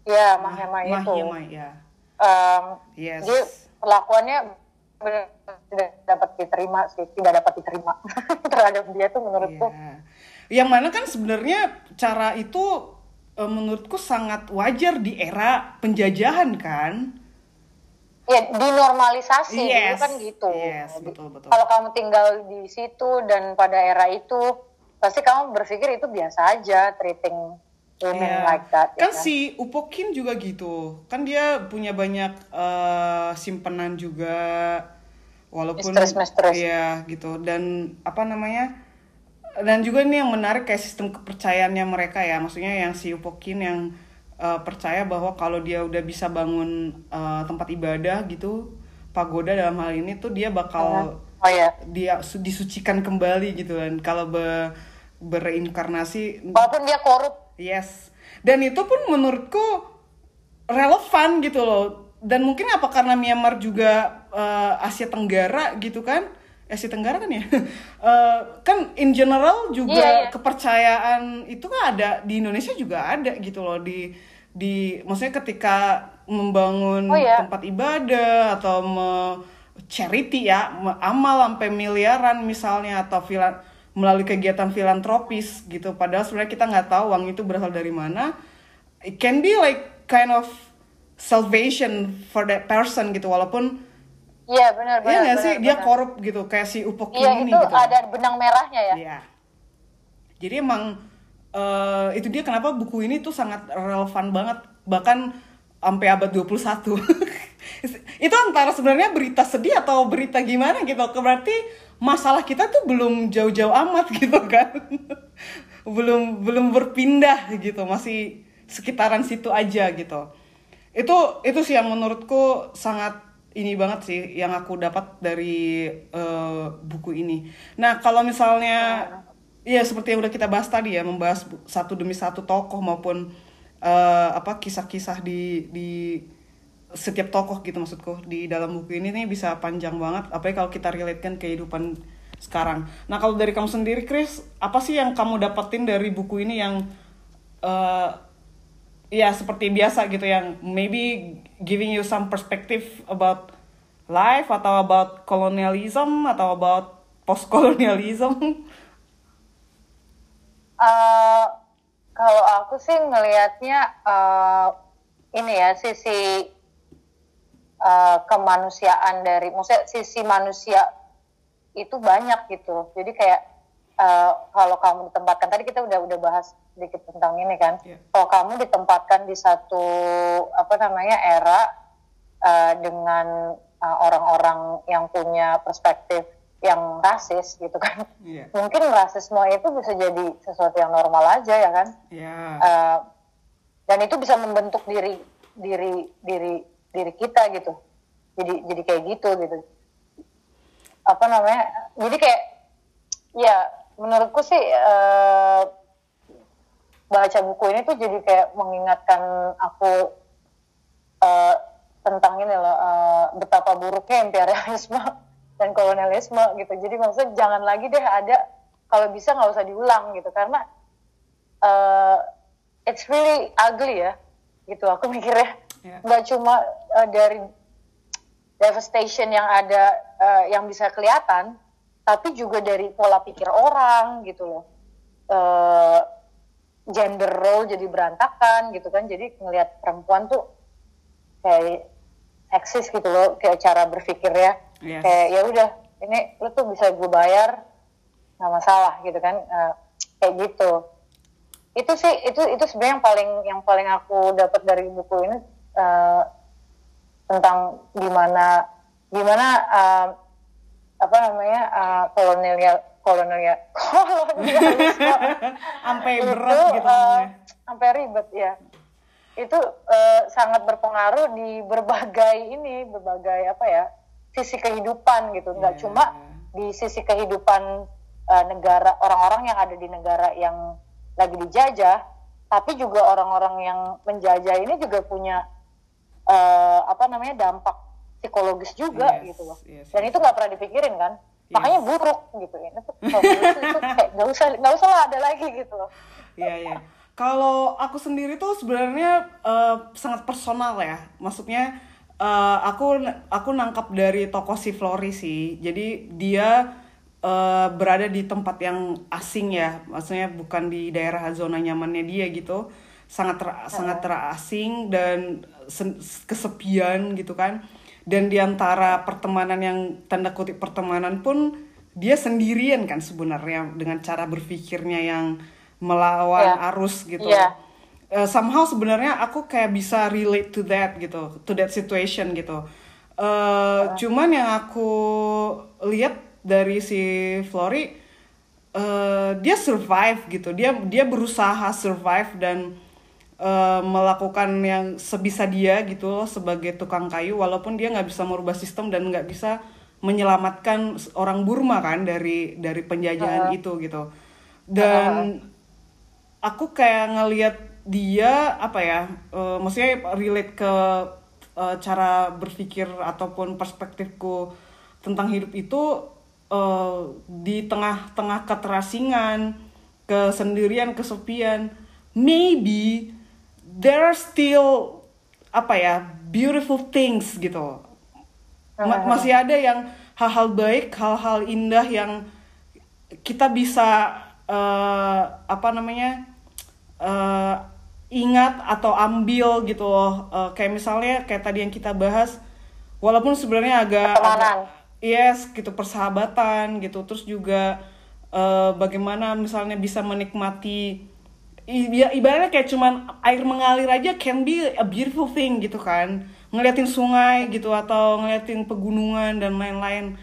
ya Mah Hamai Mah itu Yamai ya Em, yes dia perlakuannya benar tidak dapat diterima sih tidak dapat diterima terhadap dia tuh menurutku Iya. Yang mana kan sebenarnya cara itu eh, menurutku sangat wajar di era penjajahan kan. ya dinormalisasi dulu Yes, kan gitu yes, betul, betul. kalau kamu tinggal di situ dan pada era itu pasti kamu berpikir itu biasa aja treating women Iya. like that ya Kan si Upokin juga gitu. Kan dia punya banyak eh, simpenan juga walaupun. Iya, gitu. Dan apa namanya? Dan juga ini yang menarik kayak sistem kepercayaannya mereka ya. Maksudnya yang si Upokin yang eh, percaya bahwa kalau dia udah bisa bangun eh, tempat ibadah gitu, pagoda dalam hal ini tuh dia bakal oh ya dia su- disucikan kembali gitu kan. Kalau be, bereinkarnasi walaupun dia korup Yes. Dan itu pun menurutku relevan gitu loh. Dan mungkin apa karena Myanmar juga eh, Asia Tenggara gitu kan? Asia Tenggara kan ya? Eh, kan in general juga Iya, iya. kepercayaan itu kan ada di Indonesia juga ada gitu loh di di maksudnya ketika membangun Oh, iya. tempat ibadah atau me- charity ya amal sampai miliaran misalnya atau filan melalui kegiatan filantropis gitu padahal sebenarnya kita nggak tahu uang itu berasal dari mana it can be like kind of salvation for that person gitu walaupun Iya benar Iya benar. nggak sih benar, dia korup gitu kayak si Upoki Iya ini itu gitu. ada benang merahnya ya. Iya. Jadi emang eh, itu dia kenapa buku ini tuh sangat relevan banget bahkan sampai abad 21. itu antara sebenarnya berita sedih atau berita gimana gitu. Berarti masalah kita tuh belum jauh-jauh amat gitu kan. belum belum berpindah gitu, masih sekitaran situ aja gitu. Itu itu sih yang menurutku sangat ini banget sih yang aku dapat dari eh, buku ini. Nah, kalau misalnya ya seperti yang udah kita bahas tadi ya, membahas satu demi satu tokoh maupun eh, apa kisah-kisah di di setiap tokoh gitu maksudku di dalam buku ini nih bisa panjang banget apalagi kalau kita relatekan kehidupan sekarang. Nah, kalau dari kamu sendiri Chris, apa sih yang kamu dapetin dari buku ini yang eh ya seperti biasa gitu yang maybe giving you some perspective about life atau about colonialism atau about post colonialism Eh, kalau aku sih ngelihatnya eh, ini ya sisi eh, kemanusiaan dari, maksudnya sisi manusia itu banyak gitu. Jadi kayak eh, kalau kamu ditempatkan tadi kita udah udah bahas sedikit tentang ini kan. Iya. Kalau kamu ditempatkan di satu apa namanya era eh, dengan eh, orang-orang yang punya perspektif yang rasis gitu kan Iya. mungkin rasisme itu bisa jadi sesuatu yang normal aja ya kan ya Eh, dan itu bisa membentuk diri diri diri diri kita gitu. Jadi jadi kayak gitu gitu. Apa namanya? Jadi kayak ya menurutku sih eh, baca buku ini tuh jadi kayak mengingatkan aku eh, tentang ini loh eh, betapa buruknya imperialisme dan kolonialisme gitu. Jadi maksudnya jangan lagi deh ada kalau bisa nggak usah diulang gitu. Karena eh, it's really ugly ya gitu aku mikirnya Ya. nggak cuma eh, dari devastation yang ada eh, yang bisa kelihatan tapi juga dari pola pikir orang gitu loh. Eh, gender role jadi berantakan gitu kan. Jadi ngelihat perempuan tuh kayak eksis gitu loh kayak cara berpikirnya Yes. kayak ya udah ini lu tuh bisa gue bayar nggak masalah gitu kan. Eh, kayak gitu. Itu sih itu itu sebenarnya yang paling yang paling aku dapat dari buku ini eh, tentang gimana gimana eh, apa namanya eh, kolonial kolonial kolonialisme sampai itu, berat gitu ngomongnya. sampai ribet ya itu eh, sangat berpengaruh di berbagai ini berbagai apa ya sisi kehidupan gitu nggak Iya. cuma di sisi kehidupan eh, negara orang-orang yang ada di negara yang lagi dijajah tapi juga orang-orang yang menjajah ini juga punya eh, apa namanya dampak psikologis juga Yes, gitu loh yes, dan yes. itu nggak pernah dipikirin kan Yes. makanya buruk gitu ya itu kayak nggak usah nggak usah lah ada lagi gitu loh Iya iya. Kalau aku sendiri tuh sebenarnya eh, sangat personal ya. Maksudnya eh, aku aku nangkap dari tokoh si Flori sih. Jadi dia eh, berada di tempat yang asing ya. Maksudnya bukan di daerah zona nyamannya dia gitu. Sangat ter- sangat terasing dan kesepian gitu kan. Dan di antara pertemanan yang tanda kutip pertemanan pun dia sendirian kan sebenarnya dengan cara berpikirnya yang melawan Iya. arus gitu. Iya. Eh, somehow sebenarnya aku kayak bisa relate to that gitu, to that situation gitu. Eh, Cuman yang aku lihat dari si Flori, eh, dia survive gitu. Dia dia berusaha survive dan eh, melakukan yang sebisa dia gitu loh sebagai tukang kayu, walaupun dia nggak bisa merubah sistem dan nggak bisa menyelamatkan orang Burma kan dari dari penjajahan itu gitu. Dan aku kayak ngelihat dia apa ya eh, maksudnya relate ke eh, cara berpikir ataupun perspektifku tentang hidup itu eh, di tengah-tengah keterasingan kesendirian kesepian maybe there are still apa ya beautiful things gitu. Ma- masih ada yang hal-hal baik hal-hal indah yang kita bisa eh, apa namanya eh, ingat atau ambil gitu loh. Eh, kayak misalnya kayak tadi yang kita bahas walaupun sebenarnya agak, yes gitu persahabatan gitu. Terus juga eh, bagaimana misalnya bisa menikmati ibaratnya kayak cuman air mengalir aja can be a beautiful thing gitu kan. Ngeliatin sungai gitu atau ngeliatin pegunungan dan lain-lain.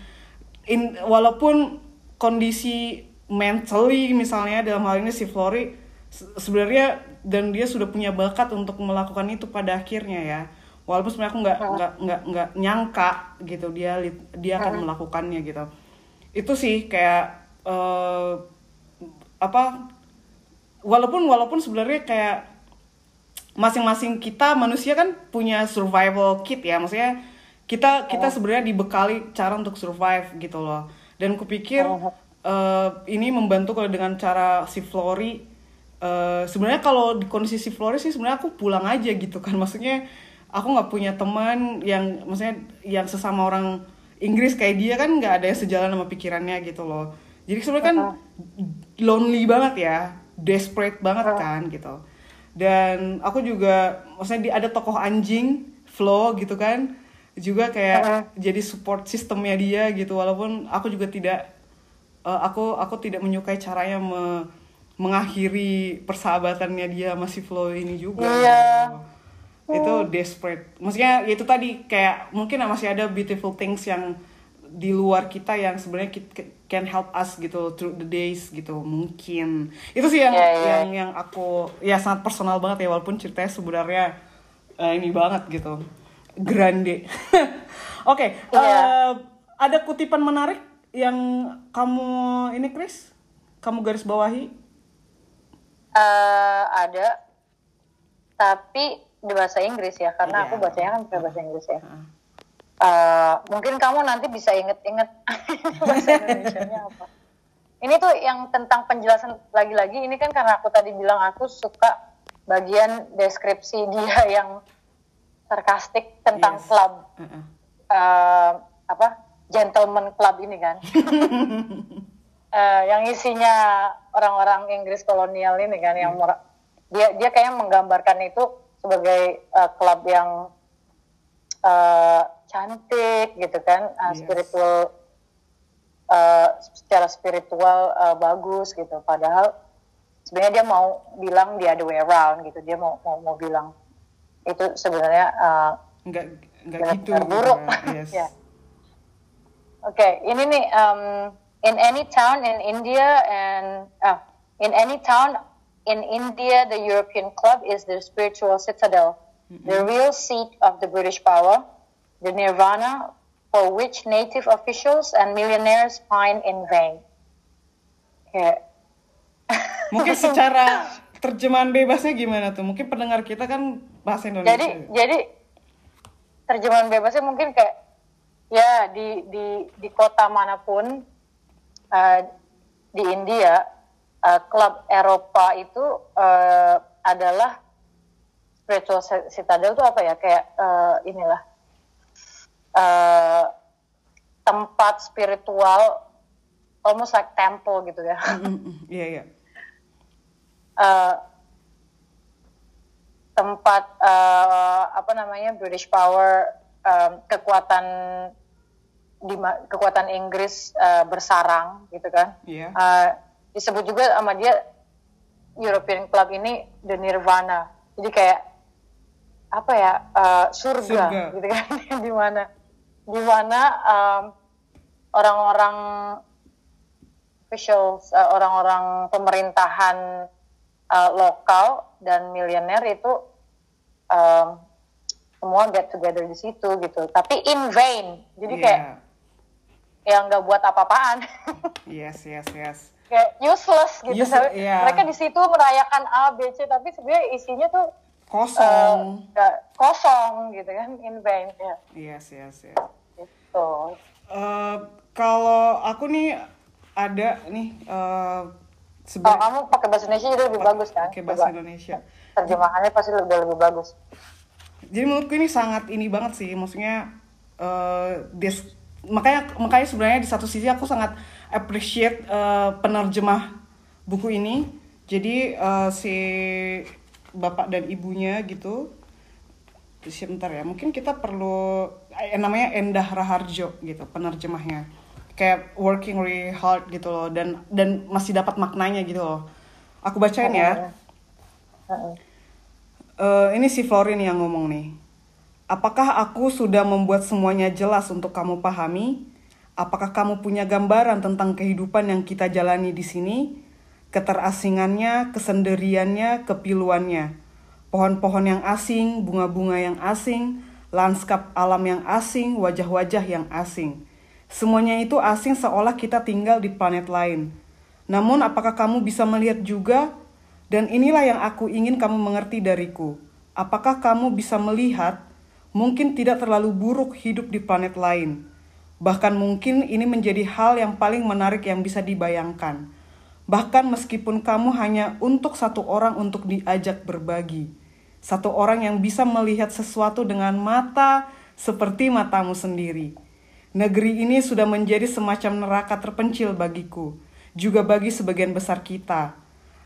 In walaupun kondisi mentally misalnya dalam hal ini si Flori se- sebenarnya dan dia sudah punya bakat untuk melakukan itu pada akhirnya ya. Walaupun sebenarnya aku nggak nggak nggak nggak nyangka gitu dia dia akan melakukannya gitu. Itu sih kayak eh, apa walaupun walaupun sebenarnya kayak masing-masing kita manusia kan punya survival kit ya. Maksudnya kita kita sebenarnya dibekali cara untuk survive gitu loh. Dan kupikir eh, ini membantu kalau dengan cara si Flori eh, sebenarnya kalau di kondisi si Flori sih sebenarnya aku pulang aja gitu kan. Maksudnya aku nggak punya teman yang maksudnya yang sesama orang Inggris kayak dia kan nggak ada yang sejalan sama pikirannya gitu loh. Jadi sebenarnya kan lonely banget ya desperate banget kan gitu. Dan aku juga maksudnya di- ada tokoh anjing Flo gitu kan juga kayak jadi support sistemnya dia gitu. Walaupun aku juga tidak eh, aku aku tidak menyukai caranya me- mengakhiri persahabatannya dia masih Flo ini juga Iya. gitu. itu desperate. Maksudnya ya itu tadi kayak mungkin masih ada beautiful things yang di luar kita yang sebenarnya can help us gitu through the days gitu mungkin itu sih yang Iya, iya. yang yang aku ya sangat personal banget ya walaupun ceritanya sebenarnya eh, ini banget gitu grande oke Iya. eh, ada kutipan menarik yang kamu ini Chris kamu garis bawahi Eh, ada tapi di bahasa Inggris ya karena Iya. aku bacanya kan bahasa Inggris ya Heeh. Eh, mungkin kamu nanti bisa inget-inget bahasa Indonesia-nya apa. Ini tuh yang tentang penjelasan lagi-lagi. Ini kan karena aku tadi bilang aku suka bagian deskripsi dia yang sarkastik tentang Yes. klub Heeh. eh, apa? Gentleman club ini kan. Eh, yang isinya orang-orang Inggris kolonial ini kan yang mer- dia dia kayak menggambarkan itu sebagai eh, klub yang eh, cantik gitu kan eh, Yes. spiritual eh, secara spiritual eh, bagus gitu padahal sebenarnya dia mau bilang the other way around gitu dia mau mau mau bilang itu sebenarnya eh, nggak nggak gitu benar buruk. gitu, yes. Ya. Oke, ini nih um, in any town in India and ah, in any town in India, the European club is the spiritual citadel, the real seat of the British power, the nirvana for which native officials and millionaires pine in vain. Oke, Mungkin secara terjemahan bebasnya gimana tuh? Mungkin pendengar kita kan bahasa Indonesia. jadi jadi terjemahan bebasnya mungkin kayak ya di di di kota mana pun eh, di India eh, klub Eropa itu eh, adalah spiritual ci- citadel itu apa ya kayak eh, inilah eh, tempat spiritual almost like temple gitu ya Mm, mm, mm. Iya iya. eh, tempat eh, apa namanya British power em, kekuatan di kekuatan Inggris eh, bersarang gitu kan Iya. Eh, disebut juga sama dia European Club ini the Nirvana jadi kayak apa ya eh, surga, Surga. gitu kan di mana di mana em, orang-orang officials eh, orang-orang pemerintahan eh, lokal dan miliuner itu em, semua get together di situ gitu tapi in vain jadi Iya. kayak yang nggak buat apa-apaan Yes yes yes. kayak useless gitu Use- iya. mereka di situ merayakan A B C tapi sebenarnya isinya tuh Kosong. nggak kosong gitu kan in vain ya Yes yes yes. gitu Eh, kalau aku nih ada nih eh kalau sebenarnya kamu pakai bahasa Indonesia jadi lebih bagus kan pakai bahasa Coba. Indonesia. terjemahannya pasti lebih lebih bagus Jadi menurutku ini sangat ini banget sih, maksudnya eh des- makanya makanya sebenarnya di satu sisi aku sangat appreciate eh, penerjemah buku ini. Jadi eh, si bapak dan ibunya gitu. Sebentar ya mungkin kita perlu eh, namanya Endah Raharjo gitu penerjemahnya. Kayak working really hard gitu loh dan dan masih dapat maknanya gitu loh. Aku bacain ya. Uh, ini si Florin yang ngomong nih. Apakah aku sudah membuat semuanya jelas untuk kamu pahami? Apakah kamu punya gambaran tentang kehidupan yang kita jalani di sini keterasingannya kesendiriannya kepiluannya Pohon-pohon yang asing, bunga-bunga yang asing, lanskap alam yang asing, wajah-wajah yang asing. Semuanya itu asing seolah kita tinggal di planet lain. Namun apakah kamu bisa melihat juga? Dan inilah yang aku ingin kamu mengerti dariku. Apakah kamu bisa melihat mungkin tidak terlalu buruk hidup di planet lain? Bahkan mungkin ini menjadi hal yang paling menarik yang bisa dibayangkan. Bahkan meskipun kamu hanya untuk satu orang untuk diajak berbagi satu orang yang bisa melihat sesuatu dengan mata seperti matamu sendiri. Negeri ini sudah menjadi semacam neraka terpencil bagiku, juga bagi sebagian besar kita.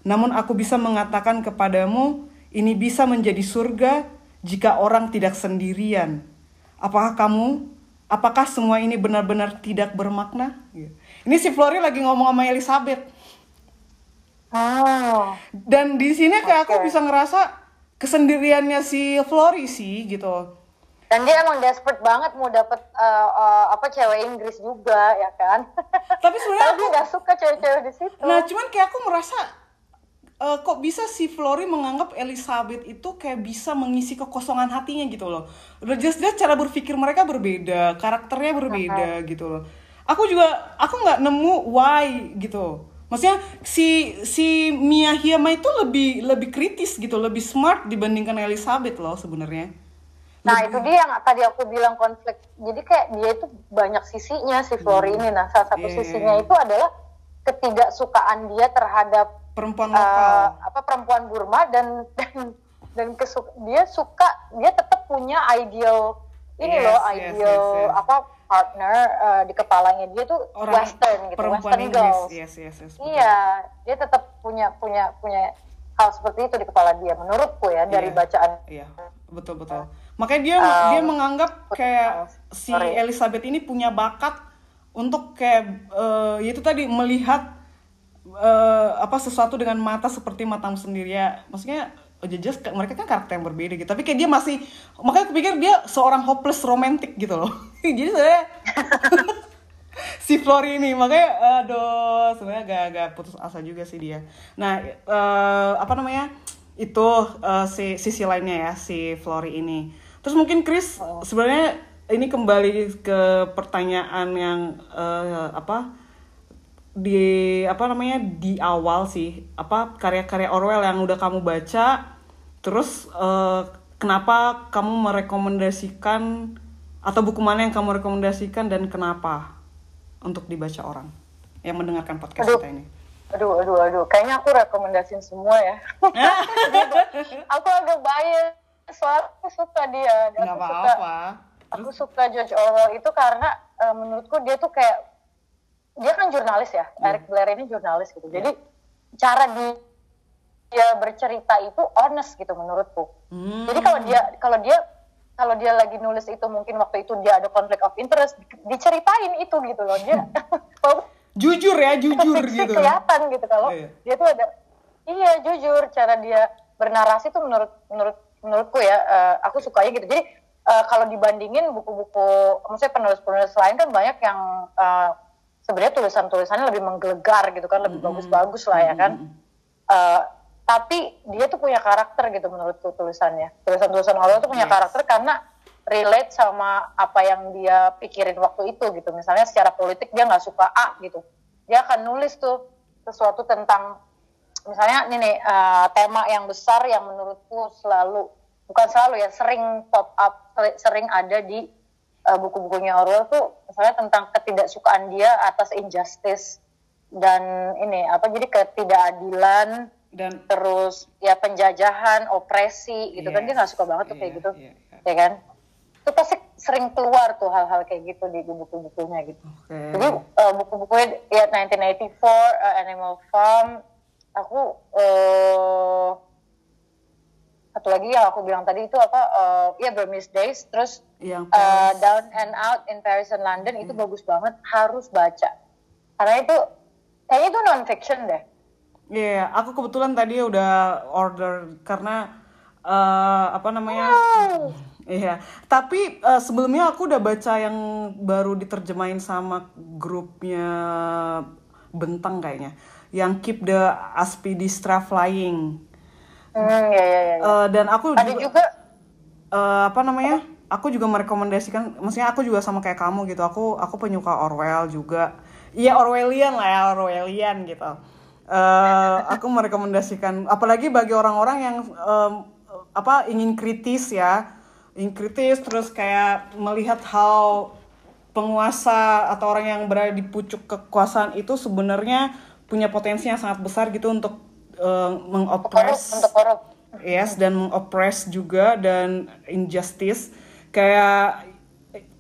Namun aku bisa mengatakan kepadamu, ini bisa menjadi surga jika orang tidak sendirian. Apakah kamu, apakah semua ini benar-benar tidak bermakna? Ini si Flori lagi ngomong sama Elizabeth. Oh. Dan di sini kayak aku bisa ngerasa kesendiriannya si Flory sih gitu. Dan dia emang desperate banget mau dapet uh, uh, apa cewek Inggris juga ya kan? Tapi sebenarnya aku nggak suka cewek-cewek di situ. Nah cuman kayak aku merasa uh, kok bisa si Flory menganggap Elizabeth itu kayak bisa mengisi kekosongan hatinya gitu loh. Udah jelas-jelas cara berpikir mereka berbeda karakternya berbeda -huh. gitu loh. Aku juga aku nggak nemu why gitu Maksudnya si si Mia Hiyama itu lebih lebih kritis gitu, lebih smart dibandingkan Elizabeth loh sebenarnya. Nah lebih... itu dia yang tadi aku bilang konflik. Jadi kayak dia itu banyak sisinya si Flori hmm. ini. Nah salah satu yeah. Iya, sisinya iya. itu adalah ketidaksukaan dia terhadap perempuan lokal, uh, apa perempuan Burma dan dan dan kesuk dia suka dia tetap punya ideal ini yes, loh ideal yes, yes, yes. apa partner uh, di kepalanya dia tuh Orang western gitu western Inggris. girls yes, yes, yes, iya dia tetap punya punya punya hal seperti itu di kepala dia menurutku ya dari yeah. bacaan iya betul betul makanya dia um, dia menganggap kayak si sorry. Elizabeth ini punya bakat untuk kayak uh, itu tadi melihat uh, apa sesuatu dengan mata seperti matamu sendiri ya maksudnya oh jelas mereka kan karakter yang berbeda gitu. Tapi kayak dia masih makanya aku pikir dia seorang hopeless romantic gitu loh. Jadi saya si Flori ini makanya aduh sebenarnya agak-agak putus asa juga sih dia. Nah uh, apa namanya? Itu uh, si sisi lainnya ya si Flori ini. Terus mungkin Chris oh. sebenarnya ini kembali ke pertanyaan yang uh, apa di apa namanya di awal sih apa karya-karya Orwell yang udah kamu baca Terus uh, kenapa kamu merekomendasikan atau buku mana yang kamu rekomendasikan dan kenapa untuk dibaca orang yang mendengarkan podcast aduh, kita ini? Aduh, aduh, aduh. Kayaknya aku rekomendasiin semua ya. aku agak bias. Soalnya aku suka dia. Gak apa-apa. Aku suka George Orwell itu karena uh, menurutku dia tuh kayak dia kan jurnalis ya. Yeah. Eric Blair ini jurnalis gitu. Yeah. Jadi cara di dia bercerita itu honest gitu menurutku. Hmm. Jadi kalau dia kalau dia kalau dia lagi nulis itu mungkin waktu itu dia ada konflik of interest diceritain itu gitu loh dia. jujur ya jujur gitu. Kelihatan gitu kalau oh, iya. dia tuh ada iya jujur cara dia bernarasi tuh menurut menurut menurutku ya uh, aku sukanya gitu. Jadi uh, kalau dibandingin buku-buku maksudnya penulis-penulis lain kan banyak yang uh, sebenarnya tulisan-tulisannya lebih menggelegar gitu kan lebih bagus-bagus lah ya kan. Uh, tapi dia tuh punya karakter gitu menurutku tulisannya. Tulisan-tulisan Orwell tuh punya yes. karakter karena relate sama apa yang dia pikirin waktu itu gitu. Misalnya secara politik dia nggak suka A gitu. Dia akan nulis tuh sesuatu tentang misalnya ini nih uh, tema yang besar yang menurutku selalu bukan selalu ya sering pop up sering ada di uh, buku-bukunya Orwell tuh misalnya tentang ketidaksukaan dia atas injustice dan ini apa jadi ketidakadilan dan terus ya penjajahan opresi gitu yes, kan dia nggak suka banget tuh yeah, kayak gitu yeah, yeah. ya kan itu pasti sering keluar tuh hal-hal kayak gitu di buku-bukunya gitu okay. jadi uh, buku-bukunya ya 1984 uh, Animal Farm aku uh, satu lagi yang aku bilang tadi itu apa uh, ya Burmese Days terus Yang uh, Down and Out in Paris and London itu bagus banget harus baca. Karena itu kayaknya itu non fiction deh. Iya, aku kebetulan tadi udah order karena eh, apa namanya? Iya, tapi eh, sebelumnya aku udah baca yang baru diterjemahin sama grupnya Bentang kayaknya, yang Keep the Aspidistra Flying. Hmm, ya ya ya. Eh, dan aku ada juga, juga eh, apa namanya? Aku juga merekomendasikan, maksudnya aku juga sama kayak kamu gitu. Aku aku penyuka Orwell juga. Iya Orwellian lah ya, Orwellian gitu. Eh, aku merekomendasikan, apalagi bagi orang-orang yang em, apa ingin kritis ya, ingin kritis terus kayak melihat hal penguasa atau orang yang berada di pucuk kekuasaan itu sebenarnya punya potensi yang sangat besar gitu untuk eh, mengopres untuk korup Yes, dan mengopres juga dan injustice. Kayak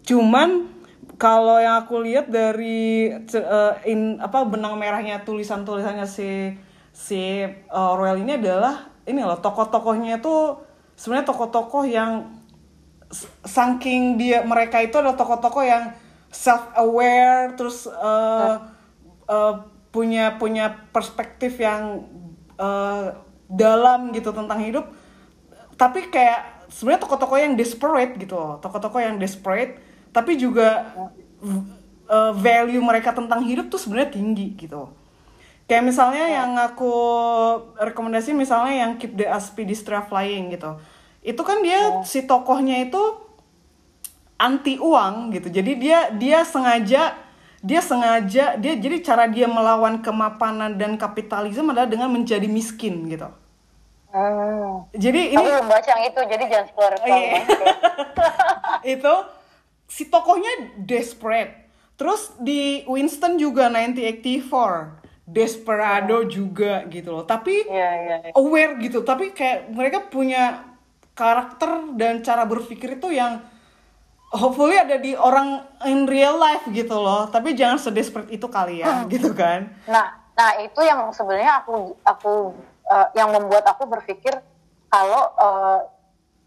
cuman kalau yang aku lihat dari eh, in apa benang merahnya tulisan-tulisannya si si eh, Orwell ini adalah ini loh tokoh-tokohnya itu sebenarnya tokoh-tokoh yang saking dia mereka itu adalah tokoh-tokoh yang self aware terus eh, eh, punya punya perspektif yang eh, dalam gitu tentang hidup tapi kayak sebenarnya tokoh-tokoh yang desperate gitu loh tokoh-tokoh yang desperate tapi juga eh, value mereka tentang hidup tuh sebenarnya tinggi gitu. Kayak misalnya yang aku rekomendasi misalnya yang Keep the Aspidistra Flying gitu. Itu kan dia si tokohnya itu anti uang gitu. Jadi dia dia sengaja dia sengaja dia jadi cara dia melawan kemapanan dan kapitalisme adalah dengan menjadi miskin gitu hmm. jadi aku ini belum baca yang itu jadi jangan spoiler Oh, iya. itu si tokohnya desperate. Terus di Winston juga 1984 desperado juga gitu loh. Tapi iya iya iya. aware gitu. Tapi kayak mereka punya karakter dan cara berpikir itu yang hopefully ada di orang in real life gitu loh. Tapi jangan sedesperate itu kali ya, gitu kan. Nah, nah itu yang sebenarnya aku aku eh, yang membuat aku berpikir kalau eh,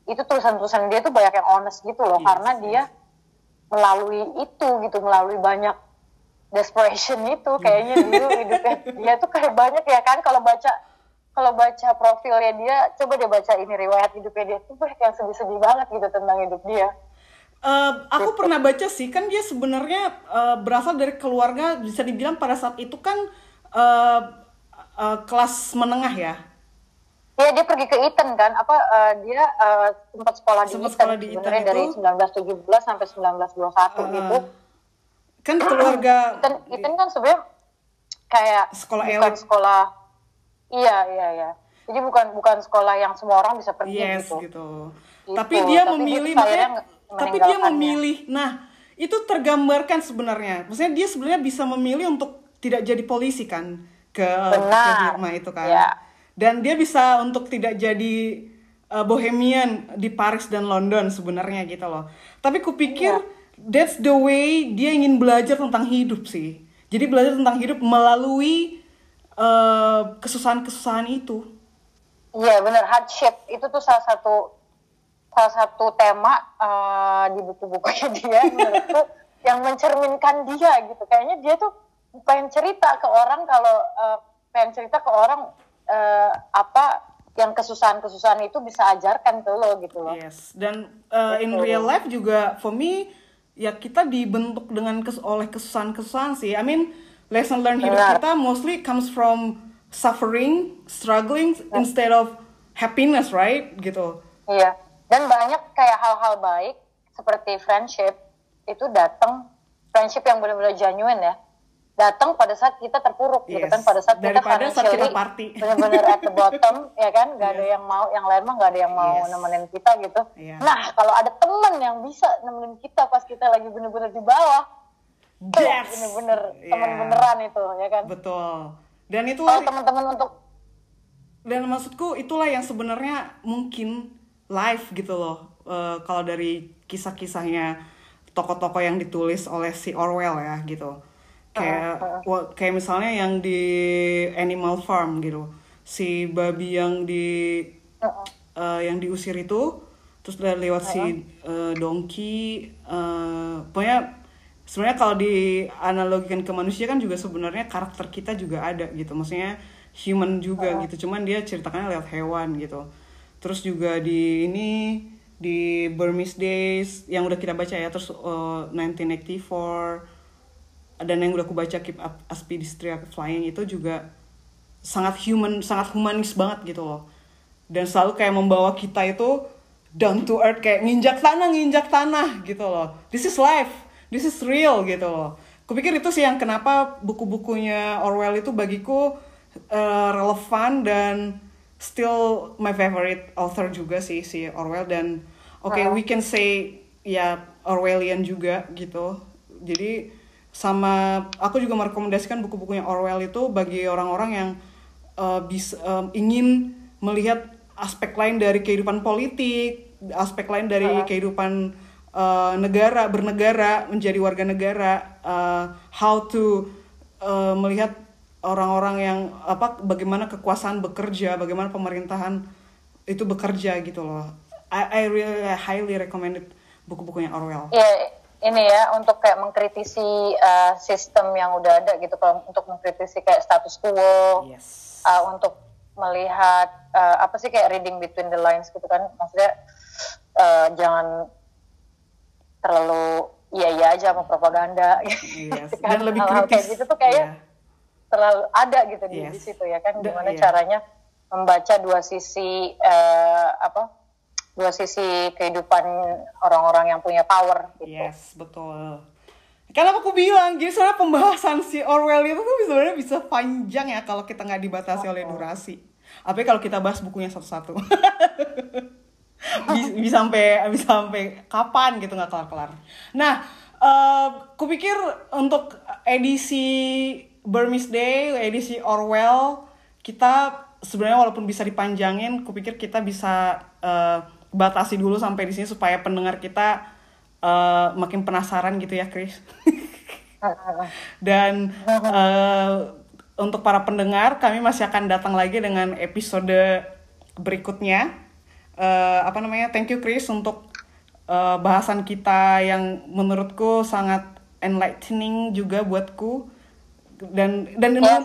itu tulisan-tulisan dia tuh banyak yang honest gitu loh, Yes, karena dia melalui itu gitu, melalui banyak desperation itu kayaknya dulu hidupnya. Dia tuh kayak banyak ya kan kalau baca kalau baca profilnya dia coba deh baca ini riwayat hidupnya dia tuh banyak yang sedih-sedih banget gitu tentang hidup dia Eh, aku pernah baca sih kan dia sebenarnya eh, berasal dari keluarga bisa dibilang pada saat itu kan eh, eh, kelas menengah ya Iya dia pergi ke Eton kan, apa eh, dia eh, sempat sekolah di Sempat Eton sekolah di Eton sebenarnya dari itu. 1917 sampai 1921 gitu. kan keluarga Eton, Eton kan sebenarnya kayak Sekolah bukan elit. sekolah, iya iya iya. Jadi bukan bukan sekolah yang semua orang bisa pergi yes gitu. gitu. Gitu, Tapi dia tapi memilih dia makanya tapi dia meninggalkannya. memilih. Nah, itu tergambarkan sebenarnya. Maksudnya dia sebenarnya bisa memilih untuk tidak jadi polisi kan ke Benar. Itu kan. Ya. Dan dia bisa untuk tidak jadi uh, bohemian di Paris dan London sebenarnya gitu loh. Tapi kupikir Iya. that's the way dia ingin belajar tentang hidup sih. Jadi belajar tentang hidup melalui uh, kesusahan-kesusahan itu. Iya benar hardship itu tuh salah satu salah satu tema eh, di buku-bukunya dia menurutku yang mencerminkan dia gitu. Kayaknya dia tuh pengen cerita ke orang kalau eh, pengen cerita ke orang eh, apa yang kesusahan-kesusahan itu bisa ajarkan ke lo gitu loh. Yes, dan uh, in real life juga for me ya kita dibentuk dengan kes oleh kesusahan-kesusahan sih. I mean, lesson learned hidup Benar. kita mostly comes from suffering, struggling instead of happiness, right? Gitu. Iya. Dan banyak kayak hal-hal baik seperti friendship itu datang friendship yang benar-benar genuine ya. Datang pada saat kita terpuruk gitu Yes. kan pada saat kita Daripada saat kita party. benar-benar at the bottom ya kan nggak ada yang mau yang lain mah nggak ada yang mau Yes. nemenin kita gitu. Iya. Nah kalau ada teman yang bisa nemenin kita pas kita lagi benar-benar di bawah, That's- bener-bener teman Yeah. beneran itu ya kan. Betul. Dan itu Kalau teman-teman untuk dan maksudku itulah yang sebenarnya mungkin live gitu loh. Eh, kalau dari kisah-kisahnya tokoh-tokoh yang ditulis oleh si Orwell ya gitu. Kayak wa- kayak misalnya yang di Animal Farm gitu. Si babi yang di uh, yang diusir itu terus le- lewat si uh, donkey uh, pokoknya sebenarnya kalau dianalogikan ke manusia kan juga sebenarnya karakter kita juga ada gitu. Maksudnya human juga gitu. Cuman dia ceritakannya lewat hewan gitu terus juga di ini di Burmese Days yang udah kita baca ya terus uh, 1984 dan yang udah aku baca Keep Up Aspidistria Flying itu juga sangat human sangat humanis banget gitu loh. Dan selalu kayak membawa kita itu down to earth kayak nginjak tanah nginjak tanah gitu loh. This is life. This is real gitu loh. Kupikir itu sih yang kenapa buku-bukunya Orwell itu bagiku uh, relevan dan still my favorite author juga sih si Orwell. Dan oke okay, we can say ya Orwellian juga gitu. Jadi sama aku juga merekomendasikan buku-bukunya Orwell itu bagi orang-orang yang uh, bisa um, ingin melihat aspek lain dari kehidupan politik, aspek lain dari uh. kehidupan uh, negara bernegara menjadi warga negara, uh, how to uh, melihat orang-orang yang apa bagaimana kekuasaan bekerja, bagaimana pemerintahan itu bekerja gitu loh. I, I really highly recommended buku-bukunya Orwell. Yeah, ini ya untuk kayak mengkritisi uh, sistem yang udah ada gitu, kalau untuk mengkritisi kayak status quo, yes. uh, untuk melihat uh, apa sih kayak reading between the lines gitu kan maksudnya uh, jangan terlalu iya iya aja sama propaganda yes. kan? dan lebih kritis kayak gitu tuh kayaknya yeah. Terlalu ada gitu di, yes. di situ ya kan gimana yeah. caranya membaca dua sisi uh, apa dua sisi kehidupan orang-orang yang punya power gitu. Yes, betul. Karena aku bilang, jadi soalnya pembahasan si Orwell itu tuh sebenarnya bisa panjang ya kalau kita nggak dibatasi oh. oleh durasi. Apa kalau kita bahas bukunya satu-satu? bisa, bisa sampai bisa sampai kapan gitu nggak kelar-kelar. Nah, uh, kupikir untuk edisi Burmese Day, edisi Orwell, kita sebenarnya walaupun bisa dipanjangin, kupikir kita bisa uh, batasi dulu sampai di sini supaya pendengar kita uh, makin penasaran gitu ya, Chris. Dan uh, untuk para pendengar, kami masih akan datang lagi dengan episode berikutnya. Uh, apa namanya? Thank you Chris untuk uh, bahasan kita yang menurutku sangat enlightening juga buatku dan dan yeah,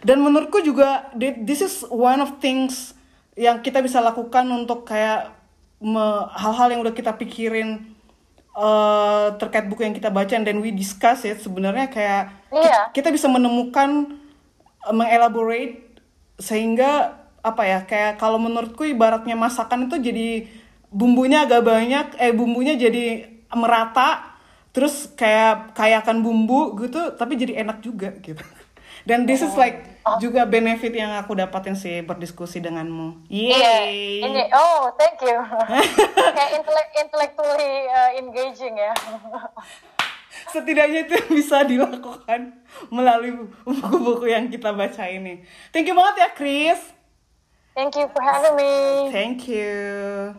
dan menurutku juga this is one of things yang kita bisa lakukan untuk kayak hal-hal yang udah kita pikirin uh, terkait buku yang kita baca dan we discuss ya sebenarnya kayak yeah. kita, kita bisa menemukan mengelaborate sehingga apa ya kayak kalau menurutku ibaratnya masakan itu jadi bumbunya agak banyak eh bumbunya jadi merata terus kayak kayakan bumbu gitu tapi jadi enak juga gitu dan this is like oh. juga benefit yang aku dapatin sih berdiskusi denganmu. Iya, yeah, ini oh thank you. kayak intellectually uh, engaging ya. setidaknya itu bisa dilakukan melalui buku-buku yang kita baca ini. Thank you banget ya, Chris. Thank you for having me. Thank you.